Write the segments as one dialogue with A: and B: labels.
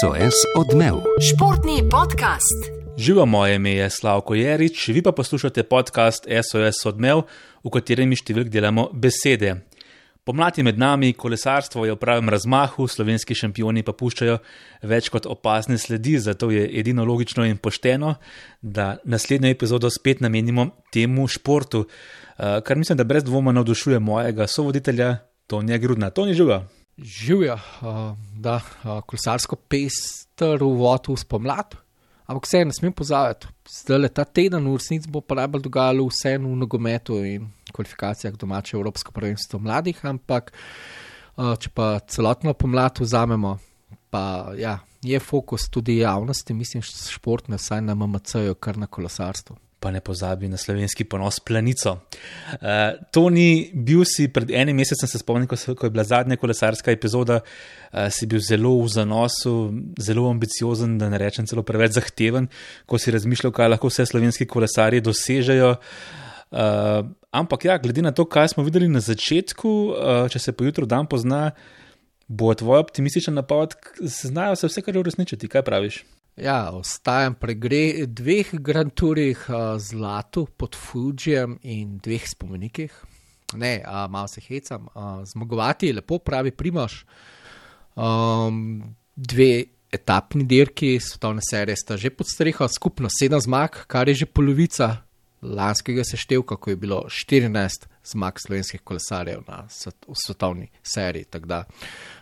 A: SOS odmev.
B: Športni podcast.
C: Živo moje ime je Slavko Jerič, vi pa poslušate podcast SOS odmev, v katerem številk delamo besede. Pomlad je med nami, kolesarstvo je v pravem razmahu, slovenski šampioni pa puščajo več kot opazne sledi, zato je edino logično in pošteno, da naslednjo epizodo spet namenimo temu športu, eh, kar mislim, da brez dvoma navdušuje mojega sovoditelja Tonija Grudna. Toni živa.
D: Živijo, uh, da uh, kolesarsko pester v spomlad, ampak vse ne smem pozavati. Zdaj le ta teden v resnici bo pa najbolj dogajalo vse v nogometu in kvalifikacijah domače Evropsko prvenstvo mladih, ampak uh, če pa celotno pomlad vzamemo, pa ja, je fokus tudi javnosti, mislim, športne, vsaj na MMC-ju, kar na kolesarstvu
C: pa ne pozabi na slovenski ponos planico. Uh, to ni bil si pred enim mesecem, se spomnim, ko, ko je bila zadnja kolesarska epizoda, uh, si bil zelo v zanosu, zelo ambiciozen, da ne rečem celo preveč zahteven, ko si razmišljal, kaj lahko vse slovenski kolesari dosežejo. Uh, ampak ja, glede na to, kaj smo videli na začetku, uh, če se pojutro dan pozna, bo tvoj optimističen napad, znajo se vse, kar uresničiti. Kaj praviš?
D: Ja, ostajam pri dveh Grand Tourih, uh, zlatu pod Fujijem in dveh spomenikih. Ne, uh, malo se hecam, uh, zmagovati je lepo, pravi Primoš. Um, dve etapni dirki svetovne serije sta že pod streho, skupno sedem zmag, kar je že polovica lanskega seštevka, ko je bilo 14 zmag slovenskih kolesarjev na svetovni seriji. Da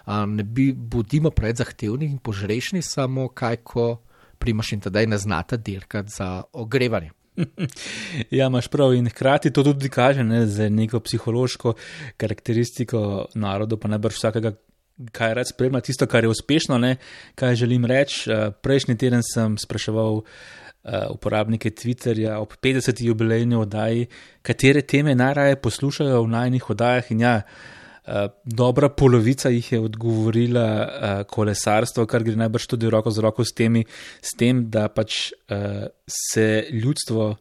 D: um, ne bi bodimo preveč zahtevni in požrešni, samo kaj ko primaš in tedaj ne znata dirkati za ogrevanje.
C: Ja, imaš prav in hkrati to tudi kaže ne, za neko psihološko karakteristiko naroda, pa najbrž vsakega, kaj rad spremlja, tisto, kar je uspešno, ne, kaj želim reči. Eh, prejšnji teden sem spraševal eh, uporabnike Twitterja ob 50. jubilejni oddaji, katere teme najraje poslušajo v najnih oddajah in ja. Eh, dobra polovica jih je odgovorila uh, kolesarstvo, kar gre najbrž tudi roko z roko s, temi, s tem, da pač uh, se ljudstvo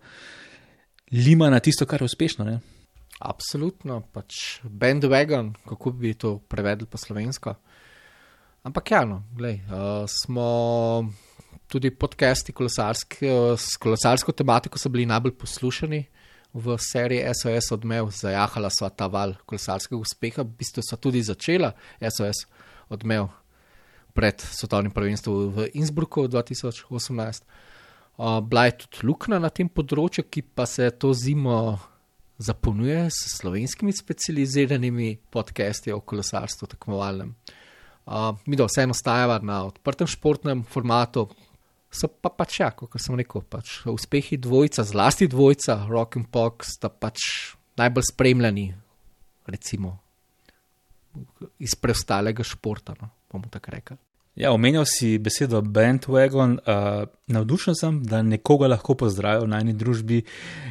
C: lima na tisto, kar je uspešno. Ne?
D: Absolutno, pač bandwagon, kako bi to prevedli po slovensko. Ampak ja, no, glej, uh, smo tudi podcasti kolesarski, uh, s kolesarsko tematiko so bili najbolj poslušani v seriji SOS odmev, zajahala sva ta val kolesarskega uspeha, v bistvu so tudi začela SOS odmev pred svetovnim prvenstvom v Innsbrucku 2018. Uh, bila je tudi luknja na tem področju, ki pa se to zimo zapolnjuje s slovenskimi specializiranimi podcasti o kolesarstvu tekmovalnem. Uh, mi da vseeno stajava na odprtem športnem formatu, so pa pač, ja, kot sem rekel, pač, uspehi dvojca, zlasti dvojca, Rock and Pop, sta pač najbolj spremljani, recimo, iz preostalega športa. No, bomo tako rekli.
C: Ja, omenjal si besedo bandwagon. Uh, navdušen sem, da nekoga lahko pozdravim v najni družbi,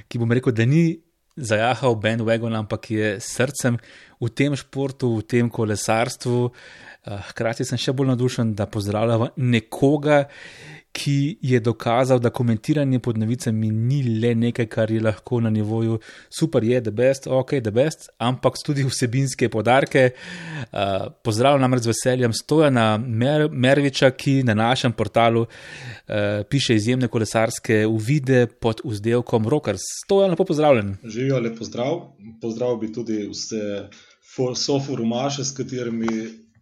C: ki bom rekel, da ni zajahal bandwagon, ampak je srcem v tem športu, v tem kolesarstvu. Uh, hkrati sem še bolj navdušen, da pozdravljam nekoga, ki je dokazal, da komentiranje pod novicami ni le nekaj, kar je lahko na nivoju super, je the best, ok, the best, ampak tudi vsebinske podarke. Uh, pozdravljam namreč z veseljem Stojana Mer Merviča, ki na našem portalu uh, piše izjemne kolesarske uvide pod vzdelkom Rockers. Stojan, lepo pozdravljen.
E: Živijo, lepo zdrav. Pozdrav bi tudi vse soforumaše, s katerimi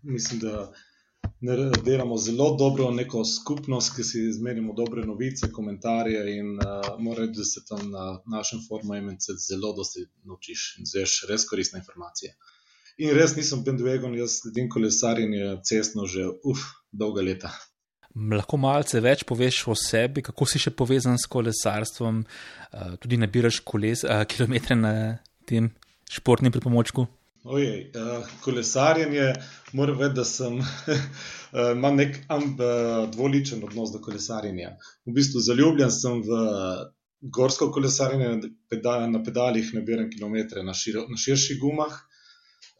E: mislim, da delamo zelo dobro neko skupnost, ki si izmenjamo dobre novice, komentarje in uh, mora reči, da se tam na našem forumu MNC zelo dosti naučiš in zveš res koristne informacije. In res nisem bandwagon, jaz sledim kolesarjenje cestno že uf, dolga leta.
C: Lahko malce več poveš o sebi, kako si še povezan s kolesarstvom, uh, tudi nabiraš koles, uh, kilometre na tem športnem pripomočku.
E: Ojej, uh, kolesarjenje, moram vedeti, da sem, uh, imam nek amb, uh, dvoličen odnos do kolesarjenja. V bistvu zaljubljen sem v gorsko kolesarjenje, na pedalih nabiram kilometre na, širo, na širših gumah.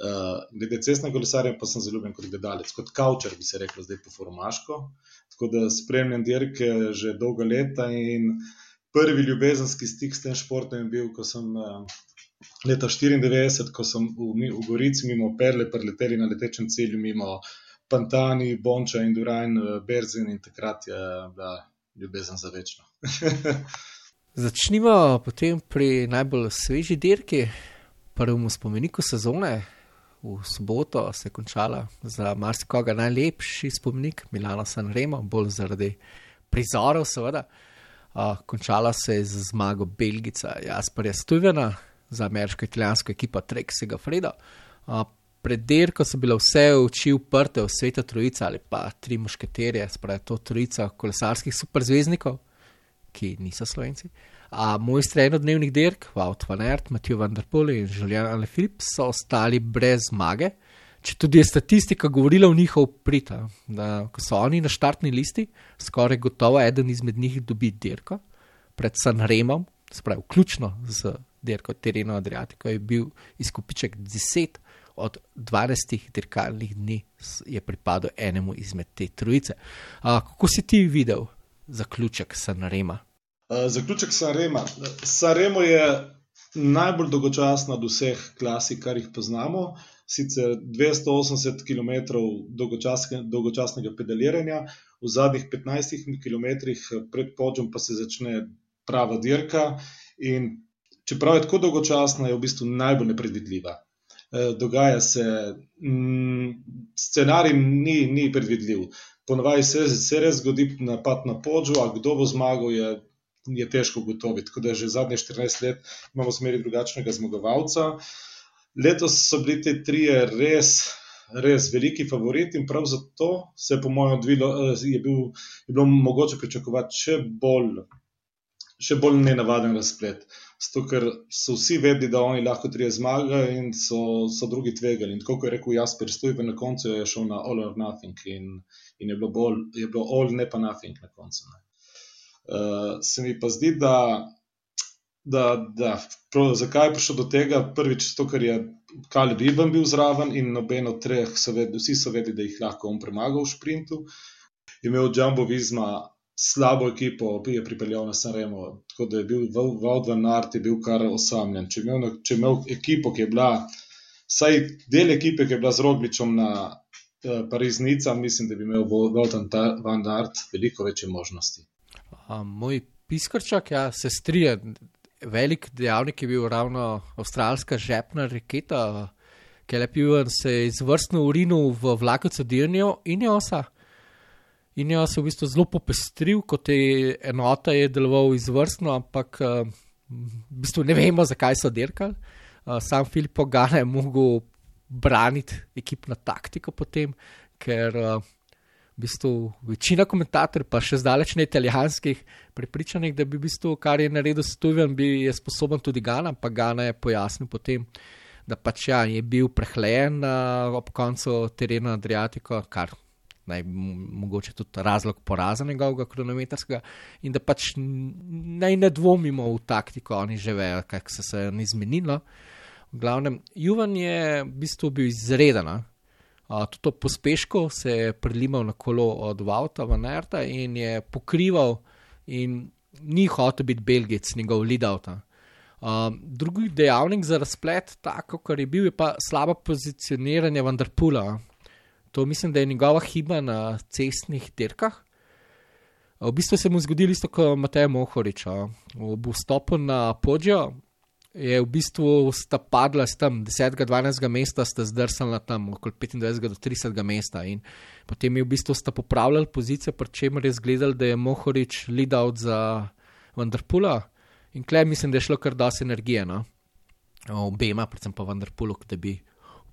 E: Uh, glede cestne kolesarjenja pa sem zaljubljen kot gledalec, kot kavčer bi se rekel zdaj po formaško. Tako da spremljam dirke že dolga leta in prvi ljubezenski stik s tem športom je bil, ko sem. Leta 1994, ko sem v, v Gorici mimo Perle preleteli na letečem celju mimo Pantani, Bonča in Durajn, Berzin in takrat je bila ljubezen za večno.
D: Začnimo potem pri najbolj sveži dirki, prvemu spomeniku sezone. V soboto se je končala za marsikoga najlepši spomenik, Milano San Remo, bolj zaradi prizorov, seveda. Uh, končala se je z zmago Belgica Jasperja Stuvena za ameriško-italijansko ekipo Treksega Freda. Uh, pred dirko so bile vse oči uprte v sveta trojica ali pa tri mušketerje, spravi to trojica kolesarskih superzvezdnikov ki niso slovenci. A mojstri enodnevnih dirk, Wout van Aert, Matthew van der Poel in Julian Alaphilippe so ostali brez zmage, če tudi je statistika govorila v njihov prid, ko so oni na štartni listi, skoraj gotovo eden izmed njih dobi dirko pred Sanremom, spravi vključno z dirko Tereno Adriatico, je bil izkupiček 10 od 12 dirkalnih dni je pripadal enemu izmed te trojice. A, kako si ti videl zaključek Sanrema?
E: Uh, zaključek Sanrema. Sanremo je najbolj dolgočasna od vseh klasik, kar jih poznamo. Sicer 280 km dolgočasnega pedaliranja, v zadnjih 15 km pred podžom pa se začne prava dirka. In čeprav je tako dolgočasna, je v bistvu najbolj nepredvidljiva. Dogaja se, mm, scenarij ni, ni predvidljiv ponovadi se, se res zgodi napad na podžu, a kdo bo zmagal, je, je težko ugotoviti. Tako da že zadnje 14 let imamo smeri drugačnega zmagovalca. Letos so bili ti trije res, res veliki favoriti in prav zato se je, po mojem, odvilo, eh, je, bil, je bilo mogoče pričakovati še bolj, še bolj nenavaden razplet. Zato, ker so vsi vedeli, da oni lahko trije zmagajo, in so, so drugi tvegali. In tako je rekel Jasper, stoji na koncu, je šel na All or Nothing in, in je, bilo bolj, je bilo All, ne pa Nothing na koncu. Uh, se mi pa zdi, da, da, da prav, zakaj je prišlo do tega? Prvič, zato, ker je Kaleb Ivan bil zraven in noben od treh, so ved, vsi so vedeli, da jih lahko on premaga v sprintu. Imel Džambo Vizma slabo ekipo je pripeljal na Sanremo, tako da je bil Valdvan Art, je bil kar osamljen. Če imel, če imel ekipo, ki je bila, vsaj del ekipe, ki je bila z Rogličom na uh, Pariznica, mislim, da bi imel Valdvan Art veliko večje možnosti.
D: A, moj piskrčak, ja, se strije. Velik dejavnik je bil ravno avstralska žepna reketa, ki je lepil se izvrstno urinil v vlakovcu Dirnijo in Josa. In jo se v bistvu zelo popestril, kot je enota je deloval izvrstno, ampak uh, v bistvu ne vemo, zakaj so dirkali. Uh, sam Filip Pogane je mogel braniti ekipno taktiko potem, ker uh, v bistvu večina komentatorjev, pa še zdaleč ne italijanskih, pripričanih, da bi v bistvu, kar je naredil Stuven, bi je sposoben tudi Gana, pa Gana je pojasnil potem. Da pač ja, je bil prehlajen uh, ob koncu terena Adriatika, kar naj mogoče tudi razlog poraza njegovega kronometrskega, in da pač naj ne dvomimo v taktiko, oni že vejo, kaj se je ni zmenilo. V glavnem, Juvan je v bistvu bil izreden. Uh, tudi to pospeško se je prelimal na kolo od Vauta v Nerta in je pokrival, in ni hotel biti Belgijec, njegov lead-out. Uh, drugi dejavnik za razplet, tako kot je bil, je pa slabo pozicioniranje Vanderpula, To mislim, da je njegova hiba na cestnih dirkah. V bistvu se mu je zgodilo isto kot Matej Mohorič. Ob vstopu na podjo je v bistvu sta padla z tam 10-12 mesta, sta zdrsala tam okoli 25-30 mesta. In potem je v bistvu sta popravljali pozicijo, pri čemer je zgledal, da je Mohorič lead out za Vanderpula. In klej mislim, da je šlo kar dosti energije. No? Obema, predvsem pa Vanderpulu, da bi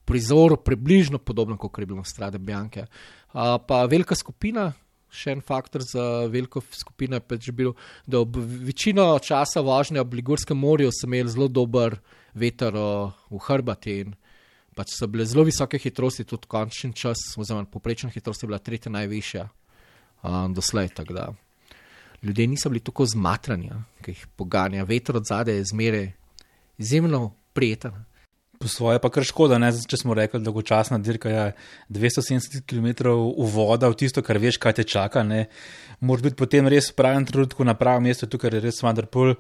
D: prizoru približno podobno, kot je bilo Strade Bjanke. Uh, pa velika skupina, še en faktor za veliko skupino je pač bil, da ob večino časa vožnje ob Ligurskem morju so imeli zelo dober veter v hrbati in pač so bile zelo visoke hitrosti, tudi končni čas, oziroma poprečna hitrost je bila tretja najvišja uh, doslej. Ljudje niso bili tako zmatrani, ki jih poganja veter od zadaj, je zmeraj izjemno prijeten.
C: Po svoje pa kar škoda, ne? če smo rekli, dolgočasna dirka je 270 km v voda, v tisto, kar veš, kaj te čaka. Moraš biti potem res v pravem trenutku na pravem mestu, tukaj je res Vanderpool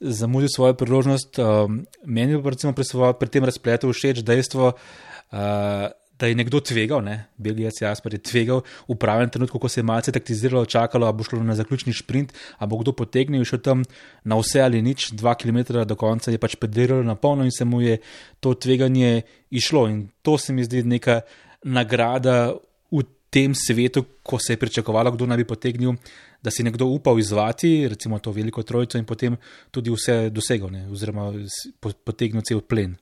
C: zamudil svojo priložnost. Um, meni pa recimo pri, svojo, pri tem razpletu všeč dejstvo, uh, da je nekdo tvegal, ne? Belgijec Jasper je tvegal v pravem trenutku, ko se je malce taktiziralo, čakalo, a bo šlo na zaključni sprint, a bo kdo potegnil še tam na vse ali nič, dva km do konca je pač pediral na polno in se mu je to tveganje išlo. In to se mi zdi neka nagrada v tem svetu, ko se je pričakovalo, kdo naj bi potegnil, da si nekdo upal izvati, recimo to veliko trojico in potem tudi vse dosegel, ne? oziroma potegnil cel plen.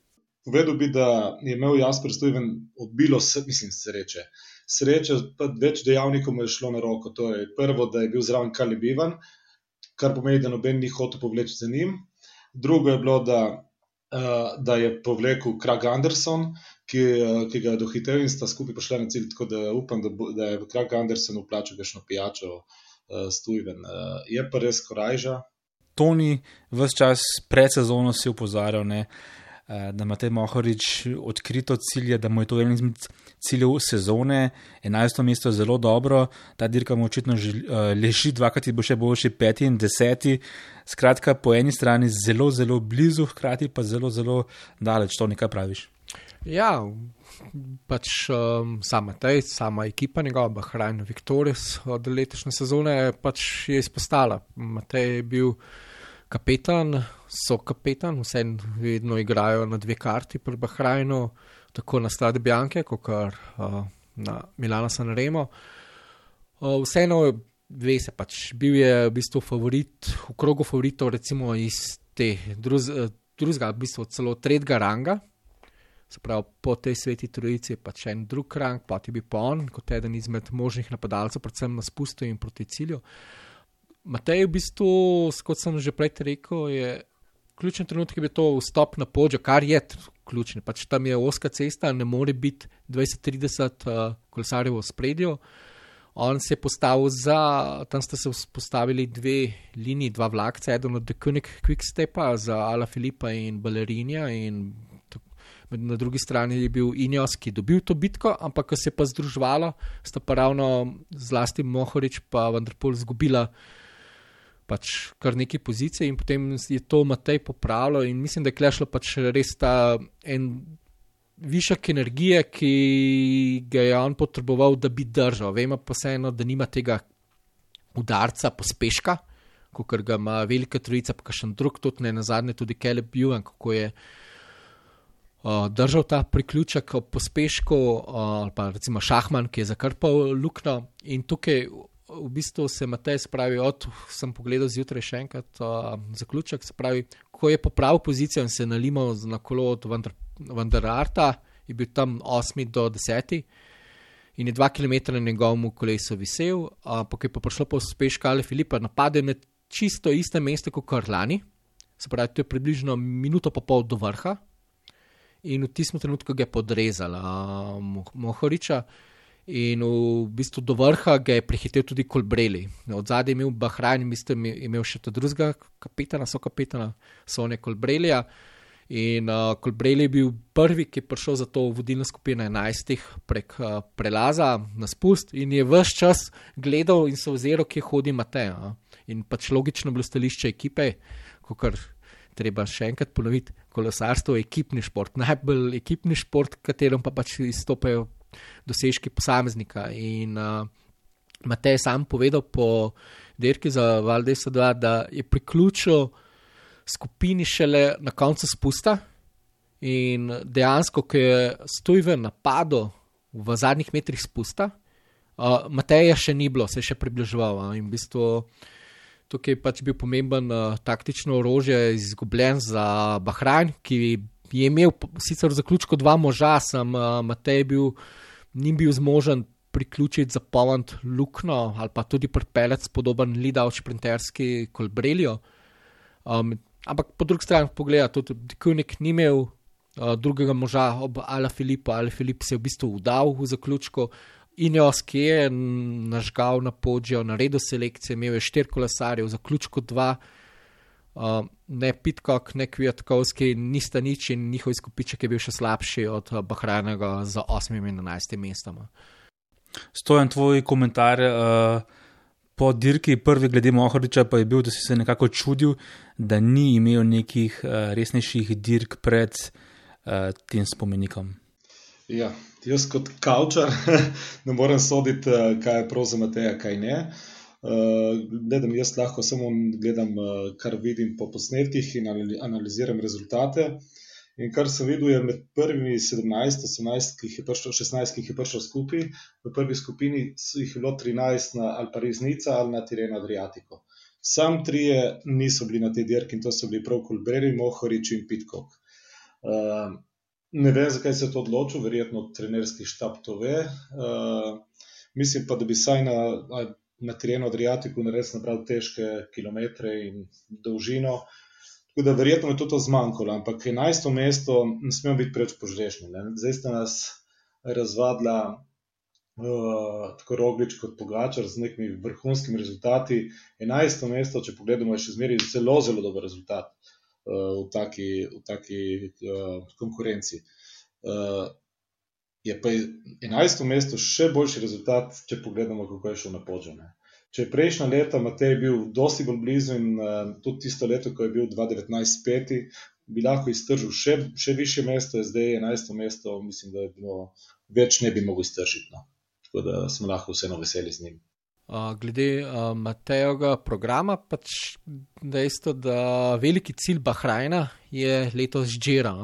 E: Povedal bi, da je imel Jasper Steven obilo, mislim, sreče. Sreče, več dejavnikov mu je šlo na roko. To je prvo, da je bil zraven Kalibivan, kar pomeni, da noben ni hotel povleči za njim. Drugo je bilo, da, uh, da je povlekel Krag Anderson, ki, uh, ki ga je dohitel in sta skupaj prišla na cilj. Tako da upam, da, bo, da je Krag Anderson uplačal vešno pijačo uh, Steven. Uh, je pa res korajža.
C: Toni, vse čas pred sezono si upozoril. Eh, da ima te Mohorič odkrito cilje, da mu je to en izmed ciljev sezone, 11. mesto je zelo dobro, ta dirka mu očitno eh, leži, dvakrat bo še boljši, peti in deseti. Skratka, po eni strani zelo, zelo blizu, hkrati pa zelo, zelo daleč, to nekaj praviš.
D: Ja, pač um, sama tej, sama ekipa njegova, Bahrajn Victorious od letošnje sezone, pač je izpostala. Matej je bil kapetan, so kapetan, vse vedno igrajo na dve karti pri Bahrajnu, tako na Stade Bianche, kot kar uh, na Milano San Remo. Uh, vseeno, ve se pač, bil je v bistvu favorit, v krogu favoritov, recimo iz te druz, drugega, v bistvu celo tretjega ranga. Se pravi, po tej sveti trojici je pač en drug rang, pa ti bi pa on, kot eden izmed možnih napadalcev, predvsem na spustu in proti cilju. Uh, Matej, v bistvu, kot sem že prej rekel, je ključen trenutek, ki je to vstop na podžo, kar je ključno. Pač tam je oska cesta, ne more biti 20-30 uh, kolesarjev v spredju. On se je postavil za, tam sta se postavili dve liniji, dva vlakca, eden od The Kunik Quickstepa za Ala Filipa in Balerinja. In na drugi strani je bil Injos, ki je dobil to bitko, ampak ko se je pa združvalo, sta pa ravno zlasti Mohorič pa Vanderpol zgubila pač kar neki pozicije in potem je to Matej popravilo in mislim, da je klešlo pač res ta en višek energije, ki ga je on potreboval, da bi držal. Vemo pa vseeno, da nima tega udarca, pospeška, kot ga ima velika trojica, pa še en drug, tudi ne na zadnje, tudi Keleb Juven, kako je. Uh, držal ta priključek ob pospešku, uh, ali pa recimo Šahman, ki je zakrpal luknjo, in tukaj v bistvu se Matej spravi, od sem pogledal zjutraj še enkrat uh, zaključek, se pravi, ko je popravil pozicijo in se nalimal na kolo od Vandararta, je bil tam 8 do 10 in je 2 km na njegovem kolesu visel, uh, pa je pa prišlo po uspeš Kale Filipa, napade na čisto iste mesto kot Karlani, se pravi, to je približno minuto pa pol do vrha. In v tistem trenutku ga je podrezala uh, Mohoriča. In v bistvu do vrha ga je prehitev tudi Kolbreli. Od zadaj je imel Bahrajn, mislim, imel še ta drugega kapitana, so kapitana, so ne Kolbrelija. In uh, Kolbreli je bil prvi, ki je prišel za to vodilno skupino 11 prek uh, prelaza na spust in je vse čas gledal in se oziral, kje hodi Matej. Uh. In pač logično bilo stališče ekipe, kot treba še enkrat ponoviti, kolesarstvo je ekipni šport, najbolj ekipni šport, katerom pa pač izstopajo dosežki posameznika. In uh, Matej je sam povedal po dirki za Valdesa 2, da je priključil skupini šele na koncu spusta. In dejansko, ko je stojven napadel v zadnjih metrih spusta, uh, Mateja še ni bilo, se je še približeval. Uh, in v bistvu tukaj je pač bil pomemben uh, taktično orožje, izgubljen za Bahrajn, ki je imel sicer v zaključku dva moža, sem uh, Matej bil ni bil zmožen priključiti za Poland lukno ali pa tudi pripeljati podoben Lidl šprinterski kolbreljo. Um, ampak po drugi strani pogleda, tudi Dikunik ni imel uh, drugega moža ob Ala Filipu, Ali Filip se je v bistvu udal v zaključku. In jo, ki je nažgal na podžjo, naredil selekcijo, imel je štiri kolesarje, v zaključku dva, ne Pitkok, ne Kvjatkovski, nista nič in njihov izkupiček je bil še slabši od uh, Bahrajnega za 8 in 11 mestoma.
C: Stojen tvoj komentar uh, po dirki, prvi glede Mohoriča, pa je bil, da si se nekako čudil, da ni imel nekih uh, resnejših dirk pred uh, tem spomenikom.
E: Ja, jaz kot kavčar ne morem soditi, eh, kaj je prav za Mateja, kaj ne. Uh, gledam, jaz lahko samo gledam, uh, kar vidim po posnetkih in analiziram rezultate. In kar sem videl, je med prvimi 17, 18, ki jih je prišlo, 16, ki jih je prišlo skupaj, v prvi skupini jih je bilo 13 na Alpariznica ali na Tireno Adriatico. Sam trije niso bili na tej dirki in to so bili prav Kulberi, Mohorič in Pitkov. Uh, ne vem, zakaj se je to odločil, verjetno trenerski štab to ve. Uh, mislim pa, da bi saj na, na Tireno Adriatico naredil napravil težke kilometre in dolžino. Tako da verjetno je to, to zmanjkalo, ampak 11. mesto ne smemo biti preveč požrešni. Zdaj ste nas razvadila uh, tako roglič kot pogačar z nekimi vrhunskimi rezultati. 11. mesto, če pogledamo, je še zmeraj zelo, zelo dober rezultat uh, v taki, v taki uh, konkurenci. Uh, je pa 11. mesto še boljši rezultat, če pogledamo, kako je šel na podžene. Če je prejšnja leta Matej bil dosti bolj blizu in uh, tudi tisto leto, ko je bil 2019 peti, bi lahko iztržil še, še više mesto, zdaj je 11. mesto, mislim, da je bilo več ne bi mogel iztržiti. No. Tako da smo lahko vseeno veseli z njim.
D: Uh, glede uh, Matejovega programa, pač dejstvo, da veliki cilj Bahrajna je letos Džera.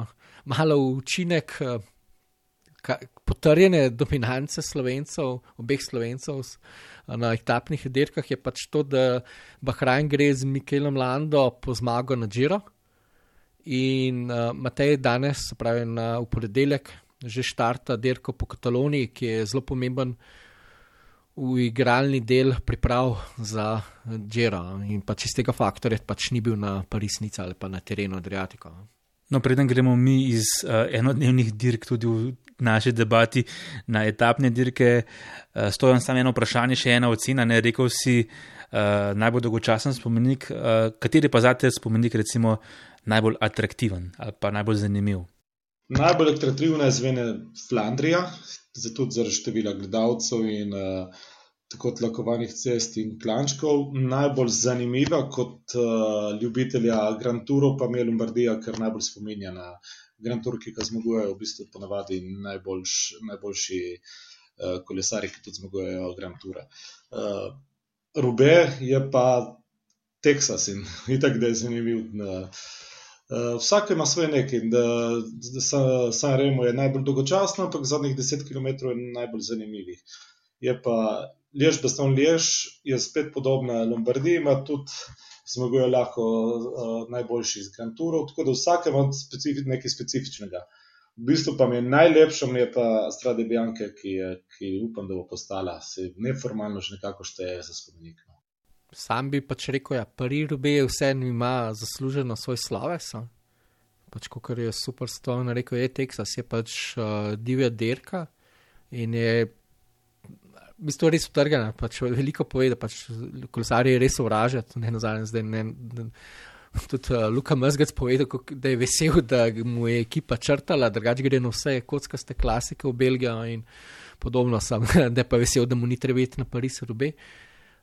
D: Malo učinek uh, potrjene dominance slovencev, obeh slovencev na etapnih dirkah je pač to, da Bahrajn gre z Mikelom Lando po zmago na Džiro. In uh, Matej danes, se pravi na uporedelek, že štarta dirko po Kataloniji, ki je zelo pomemben v igralni del priprav za Džiro. In pač iz tega faktorja pač ni bil na Parisnici ali pa na terenu Adriatiko.
C: No, preden gremo mi iz uh, enodnevnih dirk tudi v naši debati na etapne dirke, uh, stojam samo eno vprašanje, še ena ocena. Ne rekel si uh, najbolj dolgočasen spomenik, uh, kateri pa za te spomenik recimo najbolj atraktiven ali pa najbolj zanimiv?
E: Najbolj atraktivna je zvene Flandrija, zato zaradi števila gledalcev in uh, tako tlakovanih cest in klančkov. Najbolj zanimiva kot uh, ljubitelja Grand Touru pa je Lombardija, ker najbolj spominja na Grand Tour, ki ga zmagujejo v bistvu ponavadi najboljš, najboljši uh, kolesari, ki tudi zmagujejo Grand Tour. Uh, Rube je pa Teksas in tako da je zanimiv. Uh, Vsak ima svoje nekaj. San Remo je najbolj dolgočasno, ampak zadnjih 10 km je najbolj zanimivih. Je pa Lež, Baston Lež je spet podobna Lombardiji, ima tudi zmaguje lahko uh, najboljši iz Grand Tourov, tako da vsakem ima specifi, nekaj specifičnega. V bistvu pa mi je najlepša, mi je pa Strade Bianke, ki, je, ki upam, da bo postala, se neformalno že nekako šteje za spomenik. No.
D: Sam bi pač rekel, da ja, Paris Rubej vseeno ima zasluženo svoj sloves. Pač, kot je super stojno rekel, je Teksas, je pač uh, divja dirka in je v bistvu res utrgana, pač veliko pove, da pač kolesarje res uvražajo, ne na zadnje zdaj. Ne, ne, tudi uh, Luka Mrzgac povedal, da je vesel, da mu je ekipa črtala, drugače gre na vse kockaste klasike v Belgijo in podobno sam, da je pa vesel, da mu ni treba iti na Pariz rube.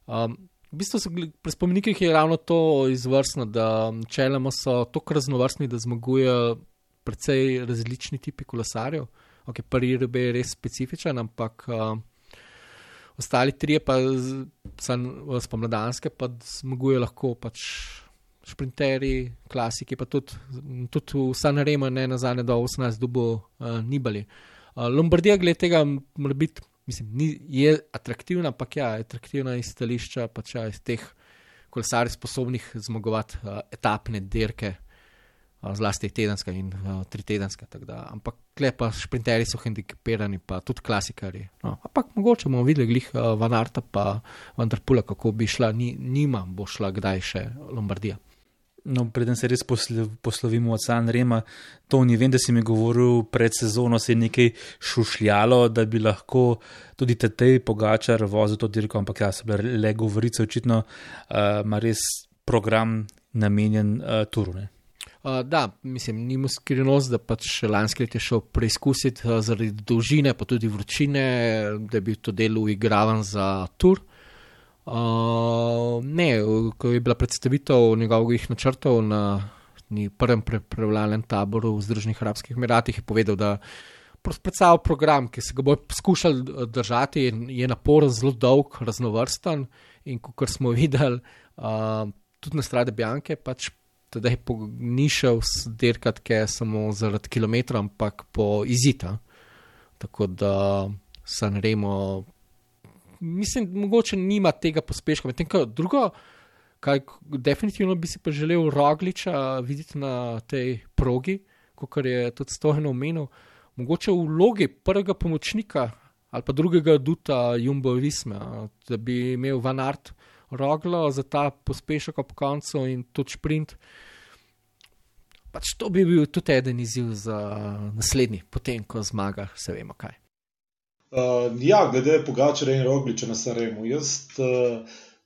D: Um, v bistvu so pri spomenikih je ravno to izvrstno, da čelamo so tako raznovrstni, da zmagujejo precej različni tipi kolesarjev. Ok, prvi rube je res specifičen, ampak. Uh, ostali trije pa spomladanske, pa zmagujejo lahko pač šprinterji, klasiki, pa tudi, tudi v San Remo, ne na zadnje, do 18 dubo uh, Nibali. Uh, Lombardija, glede tega, mora biti, mislim, ni, je atraktivna, ampak ja, atraktivna iz stališča pač ja, iz teh kolesarjev sposobnih zmagovati uh, etapne dirke zlasti tedenska in uh, tritedenska. Da, ampak klepa šprinterji so hendikepirani, pa tudi klasikarji. No, ampak mogoče bomo videli, glih uh, Van Arta pa Vanderpula, kako bi šla, ni, nima bo šla kdaj še Lombardija.
C: No, preden se res poslovimo od San Rema, to ni vem, da si mi govoril pred sezono, se je nekaj šušljalo, da bi lahko tudi te tej pogačar vozil to dirko, ampak ja, so bile le govorice, očitno uh, ima res program namenjen uh, turune.
D: Uh, da, mislim, ni mu skrivnost, da pač lanski let je šel preizkusiti uh, zaradi dolžine, pa tudi vročine, da bi to delo igravan za tur. Uh, ne, ko je bila predstavitev njegovih načrtov na prvem prepravljalnem taboru v Združenih arabskih emiratih, je povedal, da predstavljal program, ki se ga bo poskušal eh, držati, je napor zelo dolg, raznovrsten in kot smo videli, uh, tudi na strade Bjanke, pač tedaj ni šel dirkati samo zaradi kilometra, ampak po izita. Tako da San Remo, mislim, mogoče nima tega pospeška. Medtem ko drugo, kaj definitivno bi si pa želel Rogliča videti na tej progi, kot je tudi stojno omenil, mogoče v vlogi prvega pomočnika ali pa drugega duta Jumbo Visme, da bi imel Van Art roglo za ta pospešek ob koncu in tudi sprint. Pač to bi bil tudi eden izziv za naslednji, potem ko zmaga, se vemo kaj.
E: Uh, ja, glede Pogačara in Rogliča na Saremu. Jaz uh,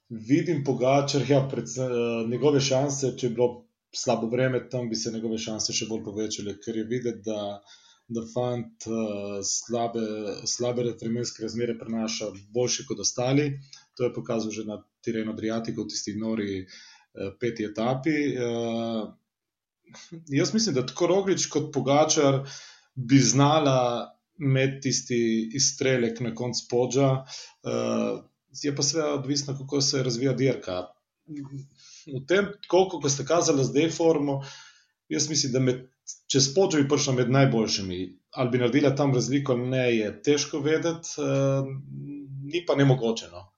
E: vidim Pogačar, ja, predvsem, uh, njegove šanse, če bi bilo slabo vreme, tam bi se njegove šanse še bolj povečale, ker je videti, da, da fant uh, slabe, slabe vremenske razmere prenaša boljše kot ostali. To je pokazal že na terenu Adriatika v tisti nori uh, peti etapi. Uh, jaz mislim, da tako Roglič kot Pogačar bi znala imeti tisti izstrelek na koncu podža. Uh, je pa seveda odvisno, kako se razvija dirka. V tem, koliko ste kazali zdaj formo, jaz mislim, da med, če spođo bi prišla med najboljšimi, ali bi naredila tam razliko, ne je težko vedeti, uh, ni pa nemogoče. No.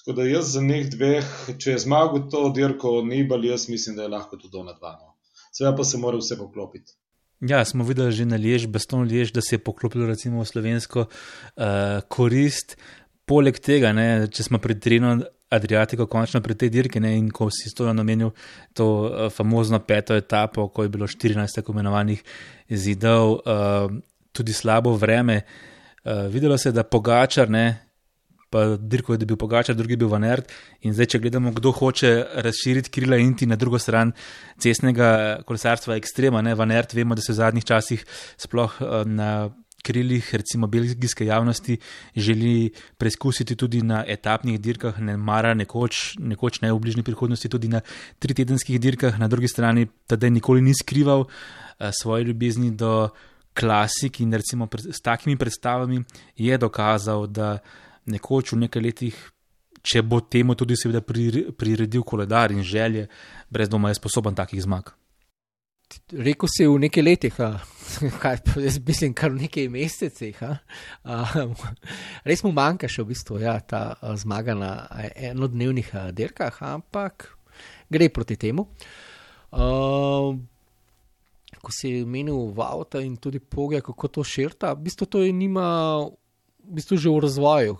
E: Tako da jaz za njih dveh, če je zmagal to dirko, ni bal, jaz mislim, da je lahko tudi na dva. No. Seveda pa se mora vse poklopiti.
C: Ja, smo videli že na Lež, Baston Lež, da se je poklopilo recimo v slovensko uh, korist. Poleg tega, ne, če smo pri Trinu Adriatiko končno pri tej dirki ne, in ko si stojo namenil to uh, famozno peto etapo, ko je bilo 14 tako imenovanih zidov, uh, tudi slabo vreme, uh, videlo se je, da Pogačar ne, pa dirko je bil Pogačar, drugi je bil Vanert. In zdaj, če gledamo, kdo hoče razširiti krila in ti na drugo stran cestnega kolesarstva, ekstrema, ne Vanert, vemo, da se v zadnjih časih sploh eh, na krilih, recimo belgijske javnosti, želi preizkusiti tudi na etapnih dirkah, ne mara nekoč, nekoč ne v bližnji prihodnosti, tudi na tritedenskih dirkah, na drugi strani, da nikoli ni skrival uh, svoje ljubezni do klasik in recimo s takimi predstavami je dokazal, da nekoč v nekaj letih, če bo temu tudi seveda priredil koledar in želje, brez doma je sposoben takih zmag.
D: Rekl si v nekaj letih, kaj, jaz mislim, kar v nekaj mesecih. Res mu manjka še v bistvu ja, ta zmaga na enodnevnih dirkah, ampak gre proti temu. Uh, ko si menil v avto in tudi pogled, kako to širta, v bistvu to je nima v bistvu že v razvoju,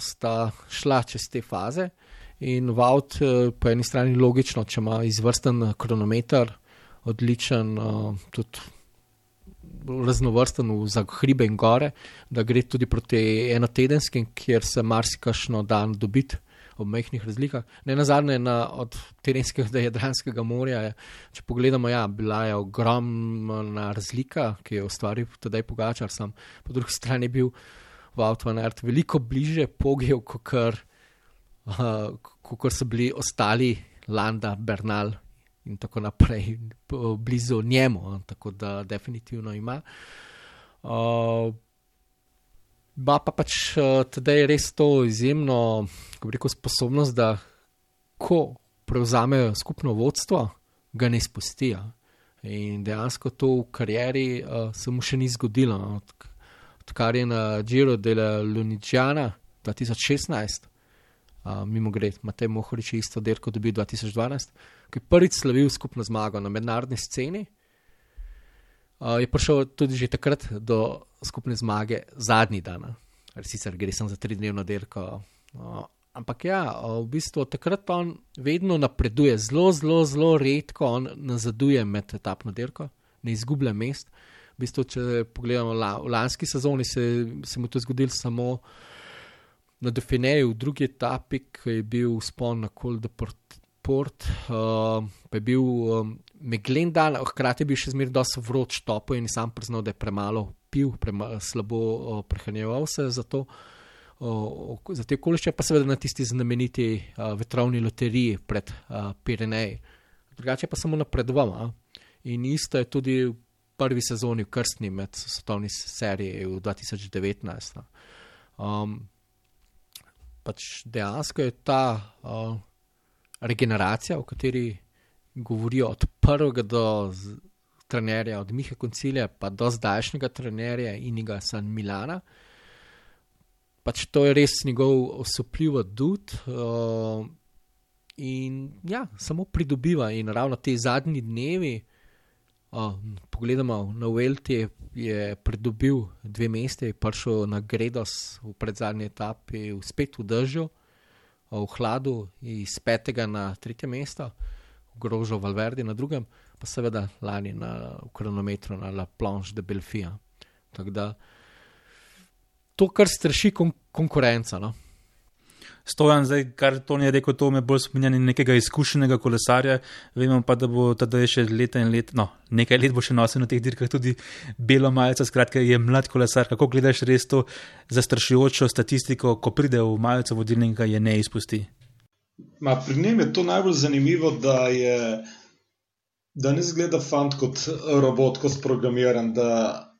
D: sta šla čez te faze. In Vaut, eh, po eni strani, logično, če ima izvrsten eh, kronometer, odličen, eh, tudi raznovrsten za hribe in gore, da gre tudi proti enotedenskim, kjer se marsikašno dan dobiti ob mehkih razlikah. Ne na zadnje, na, od terenskega do Jadranskega morja, je, če pogledamo, ja, bila je ogromna razlika, ki je ustvaril tedaj Pogačar, sam po drugi strani bil v Outlanert veliko bliže pogel, kot uh, so bili ostali Landa, Bernal in tako naprej, blizu njemu, tako da definitivno ima. Uh, Ba pa pač uh, tedaj res to izjemno, kako rekel, sposobnost, da ko prevzamejo skupno vodstvo, ga ne spustijo. In dejansko to v karieri uh, se mu še ni zgodilo. No odkar je na Giro dela Luničana 2016, uh, mimo grede, Matej Mohorič je isto dirko dobil 2012, ki je prvič slavil skupno zmago na mednarodni sceni. Uh, je prišel tudi že takrat do skupne zmage zadnji dan, sicer gre samo za tri dnevno dirko. Uh, ampak ja, v bistvu takrat pa on vedno napreduje, zelo, zelo, zelo redko on nazaduje med etapno dirko, ne izgublja mest. V bistvu, če pogledamo la, v lanski sezoni, se, se mu to zgodilo samo na Defineju, v drugi etapi, ki je bil spon na Kol de Port, port uh, pa je bil um, meglen dan, hkrati je bil še zmeraj dosti vroč topo in sam priznal, da je premalo pil, premalo, slabo uh, prehranjeval se za to. Uh, za te okoliščine, pa seveda na tisti znameniti uh, vetrovni loteriji pred uh, Pireneji. Drugače pa samo napredoval. In isto je tudi prvi sezoni krstni med svetovni seriji v 2019. no. Um, pač dejansko je ta uh, regeneracija, o kateri govorijo od prvega do trenerja, od Miha Koncilija pa do zdajšnjega trenerja Iniga San Milana. Pač to je res njegov osupljiv adut. Uh, in ja, samo pridobiva. In ravno te zadnji dnevi, uh, pogledamo na Welti, je pridobil dve mesti, je prišel na Gredos v predzadnji etapi, spet v držu, v hladu, iz petega na tretje mesto, ogrožal Valverdi na drugem, pa seveda lani na v kronometru na La Planche de Belfija. Tako da to, kar straši kon konkurenca. No?
C: Stojan, zdaj, kar Toni je rekel, to me bolj spominja nekega izkušenega kolesarja. Vemo pa, da bo tada še leta in let, no, nekaj let bo še nosil na teh dirkah tudi belo majico. Skratka, je mlad kolesar. Kako gledaš res to zastrašujočo statistiko, ko pride v majico vodilnika, je ne izpusti?
E: Ma, pri njem je to najbolj zanimivo, da, je, da ne zgleda fant kot robot, kot programiran, da,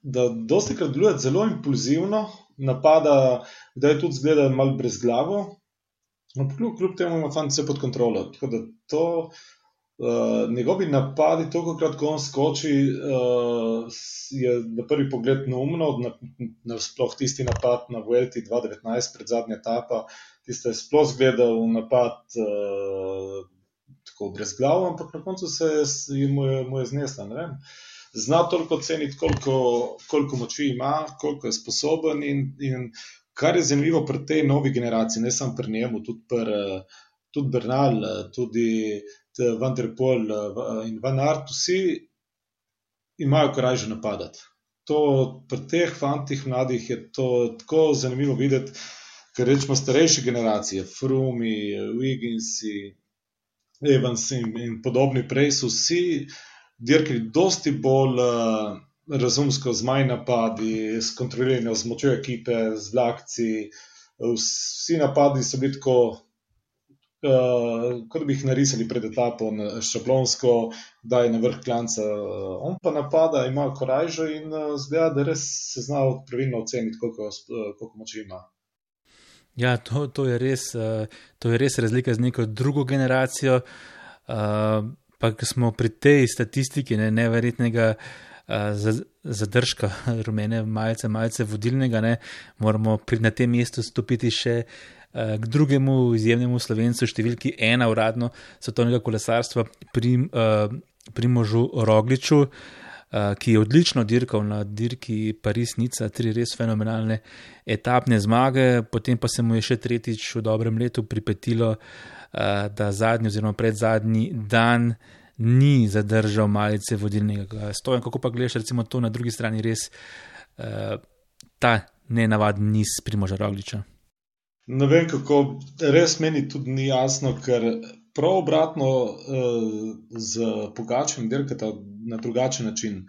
E: da dosti krat deluje zelo impulzivno, napada, da je tudi zgleda malo brezglavo. Ampak kljub, kljub temu ima fant vse pod kontrolo. Tako da to, uh, njegovi napadi, toliko krat, ko on skoči, uh, je na prvi pogled neumno, na, na sploh tisti napad na Vuelti 2019, pred zadnja etapa, tiste sploh zgledal napad uh, tako brez glav, ampak na koncu se je mu je, mu je znesla. ne vem. Zna toliko ceniti, koliko, koliko moči ima, koliko je sposoben. In, in kar je zanimivo pri tej novi generaciji, ne samo pri njemu, tudi pri tudi Bernal, tudi Van der Poel eh, in Van Art, vsi imajo korajžo napadati. To pri teh fantih mladih je to tako zanimivo videti, ker rečemo starejše generacije, Frumi, Wigginsi, Evans in, in podobni prej so vsi dirkali dosti bolj uh, razumsko, z manj napadi, s kontroliranjem, z močjo ekipe, z vlakci. Vsi napadi so bili tako, uh, kot bi jih narisali pred etapo, šablonsko, da je na vrh klanca. On pa napada, ima korajžo in uh, zgleda, da res se zna pravilno oceniti, koliko, uh, koliko moči ima.
C: Ja, to, to, je res, uh, to je res razlika z neko drugo generacijo. Uh, pa smo pri tej statistiki ne, neverjetnega uh, zadržka rumene majice, majice vodilnega, ne, moramo pri, na tem mestu stopiti še uh, k drugemu izjemnemu slovencu, številki ena uradno svetovnega kolesarstva, prim, uh, Primožu Rogliču. Uh, ki je odlično dirkal na dirki Paris-Nica, tri res fenomenalne etapne zmage, potem pa se mu je še tretjič v dobrem letu pripetilo, uh, da zadnji oziroma predzadnji dan ni zadržal malice vodilnega. Stojem, kako pa gledaš recimo to na drugi strani res uh, ta nenavaden niz Primoža Rogliča?
E: Ne vem, kako res meni tudi ni jasno, ker prav obratno uh, z Pogačem dirkata na drugačen način.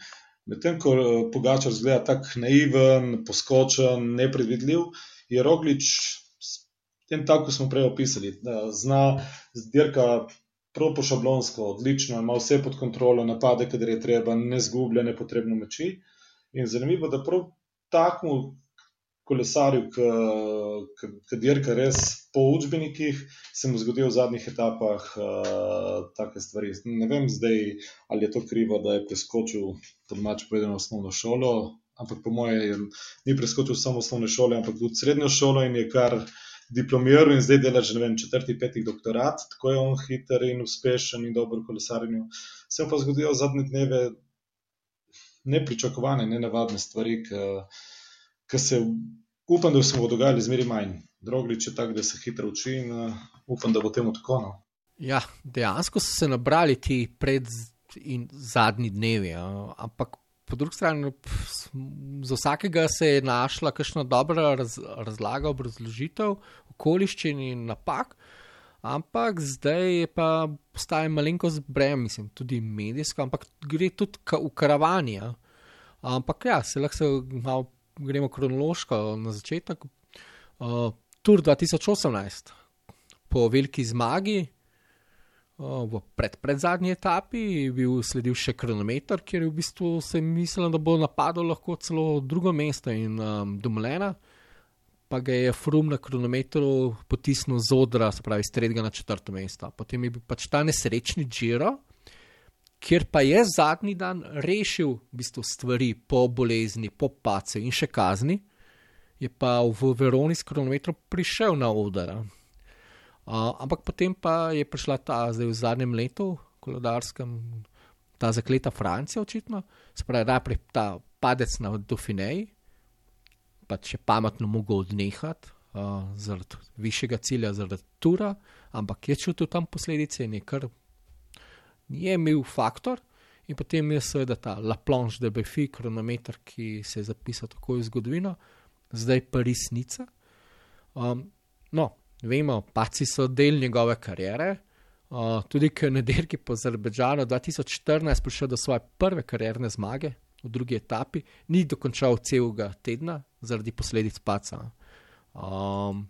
E: Medtem ko eh, Pogačar zgleda tako naiven, poskočen, nepredvidljiv, je Roglič tem tako, smo prej opisali, da zna dirka prav po šablonsko, odlično, ima vse pod kontrolo, napade, kadar je treba, ne zgublja nepotrebno moči. In zanimivo, da prav takmu kolesarju, ki dirka res po učbenikih, se mu zgodijo v zadnjih etapah uh, take stvari. Ne vem zdaj, ali je to krivo, da je preskočil, domač povedano, osnovno šolo, ampak po mojem ni preskočil samo osnovne šole, ampak tudi srednjo šolo in je kar diplomiral in zdaj dela že, ne vem, četrti, peti doktorat, tako je on hiter in uspešen in dober kolesarjenju. Se pa zgodijo zadnje dneve nepričakovane, nenavadne stvari, ki se upam, da se bo dogajalo zmeri manj. Droglič je tak, da se hitro uči in uh, upam, da bo temu tako. No.
D: Ja, dejansko so se nabrali ti pred in zadnji dnevi, ampak po drugi strani pf, za vsakega se je našla kakšna dobra raz, razlaga, obrazložitev, okoliščin in napak. Ampak zdaj je pa postaje malenkost breme, mislim, tudi medijsko, ampak gre tudi ka, v karavani. Ja. Ampak ja, se lahko se malo gremo kronološko na začetek. Uh, Tour 2018, po veliki zmagi, V pred, pred zadnji etapi je bil sledil še kronometer, kjer je v bistvu se mislil, da bo napadlo lahko celo drugo mesto in um, domljena, pa ga je Frum na kronometru potisnil z odra, se pravi, iz tretjega na četrto mesto. Potem je bil pač ta nesrečni Džiro, kjer pa je zadnji dan rešil v bistvu stvari po bolezni, po pace in še kazni, je pa v Veroni s kronometrom prišel na odra ampak potem pa je prišla ta, zdaj v zadnjem letu, kolodarskem, ta zakleta Francija, očitno, spravi najprej ta padec na Dauphineji, pa če pametno mogel odnehati uh, zaradi višjega cilja, zaradi tura, ampak je čutil tam posledice in je kar je imel faktor. In potem je seveda ta La Planche de Befi, kronometer, ki se je zapisal tako v zgodovino, zdaj pa resnica. Um, no, vemo, paci so del njegove kariere. Uh, tudi, ker je na dirki po Azerbejdžanu 2014 prišel do svoje prve karierne zmage v drugi etapi, ni dokončal celega tedna zaradi posledic paca. Um,